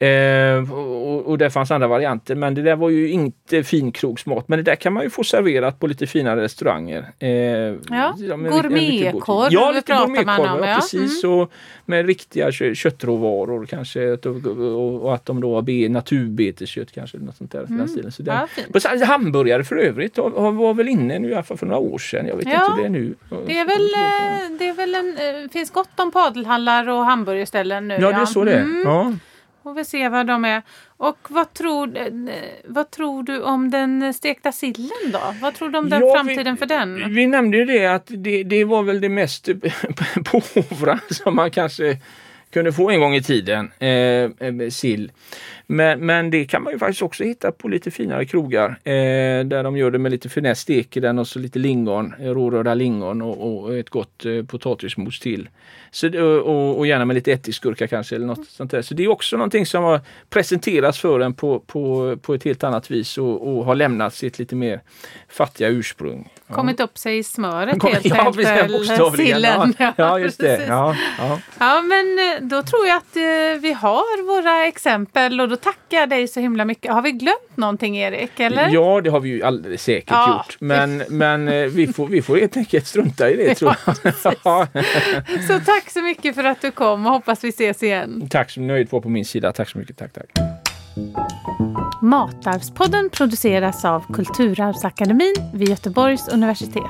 Eh, och, och det fanns andra varianter men det där var ju inte finkrogsmat. Men det där kan man ju få serverat på lite finare restauranger.
Eh, ja, gourmetkorv
ja, lite gourmetkorv, ja, precis. Mm. Och med riktiga kö köttråvaror kanske. Och, och, att de då har naturbeteskött kanske. Något sånt där, mm. stilen. Så ja, det, hamburgare för övrigt var väl inne nu i alla fall för några år sedan. Jag vet ja, inte hur det är nu.
Det är väl, eh, det är väl en, eh, finns gott om padelhallar och hamburgerställen nu.
Ja, det är så det är. Mm. Ja.
Får vi se vad de är. Och vad tror, vad tror du om den stekta sillen då? Vad tror du om den ja, framtiden
vi,
för den?
Vi nämnde ju det att det, det var väl det mest påvra som man kanske kunde få en gång i tiden, eh, eh, sill. Men, men det kan man ju faktiskt också hitta på lite finare krogar eh, där de gör det med lite finess, steker den och så lite lingon, eh, rårörda lingon och, och ett gott eh, potatismos till. Så, och, och, gärna med lite ättiksgurka kanske eller något sånt där. Så det är också någonting som har presenterats för en på, på, på ett helt annat vis och, och har lämnat sitt lite mer fattiga ursprung.
Ja. Kommit upp sig i smöret helt ja, enkelt. Sillen.
Ja, ja, just det. Ja, ja.
ja, men då tror jag att eh, vi har våra exempel och då tackar jag dig så himla mycket. Har vi glömt någonting Erik? Eller?
Ja, det har vi ju alldeles säkert
Ja.
gjort. Men, men eh, vi, får, vi får helt enkelt strunta i det tror jag. Ja.
Så tack så mycket för att du kom och hoppas vi ses igen.
Tack så nöjd var på min sida. Tack så mycket. Tack, tack.
Matarvspodden produceras av Kulturarvsakademin vid Göteborgs universitet.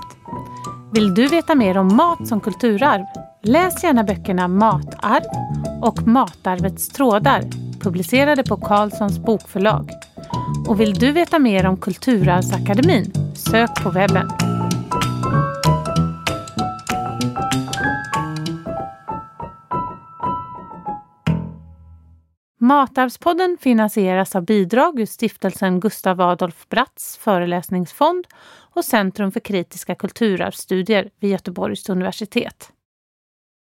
Vill du veta mer om mat som kulturarv? Läs gärna böckerna Matarv och Matarvets trådar publicerade på Carlssons bokförlag. Och vill du veta mer om Kulturarvsakademin? Sök på webben. Matarvspodden finansieras av bidrag ur stiftelsen Gustav Adolf Bratts föreläsningsfond och Centrum för kritiska kulturarvsstudier vid Göteborgs universitet.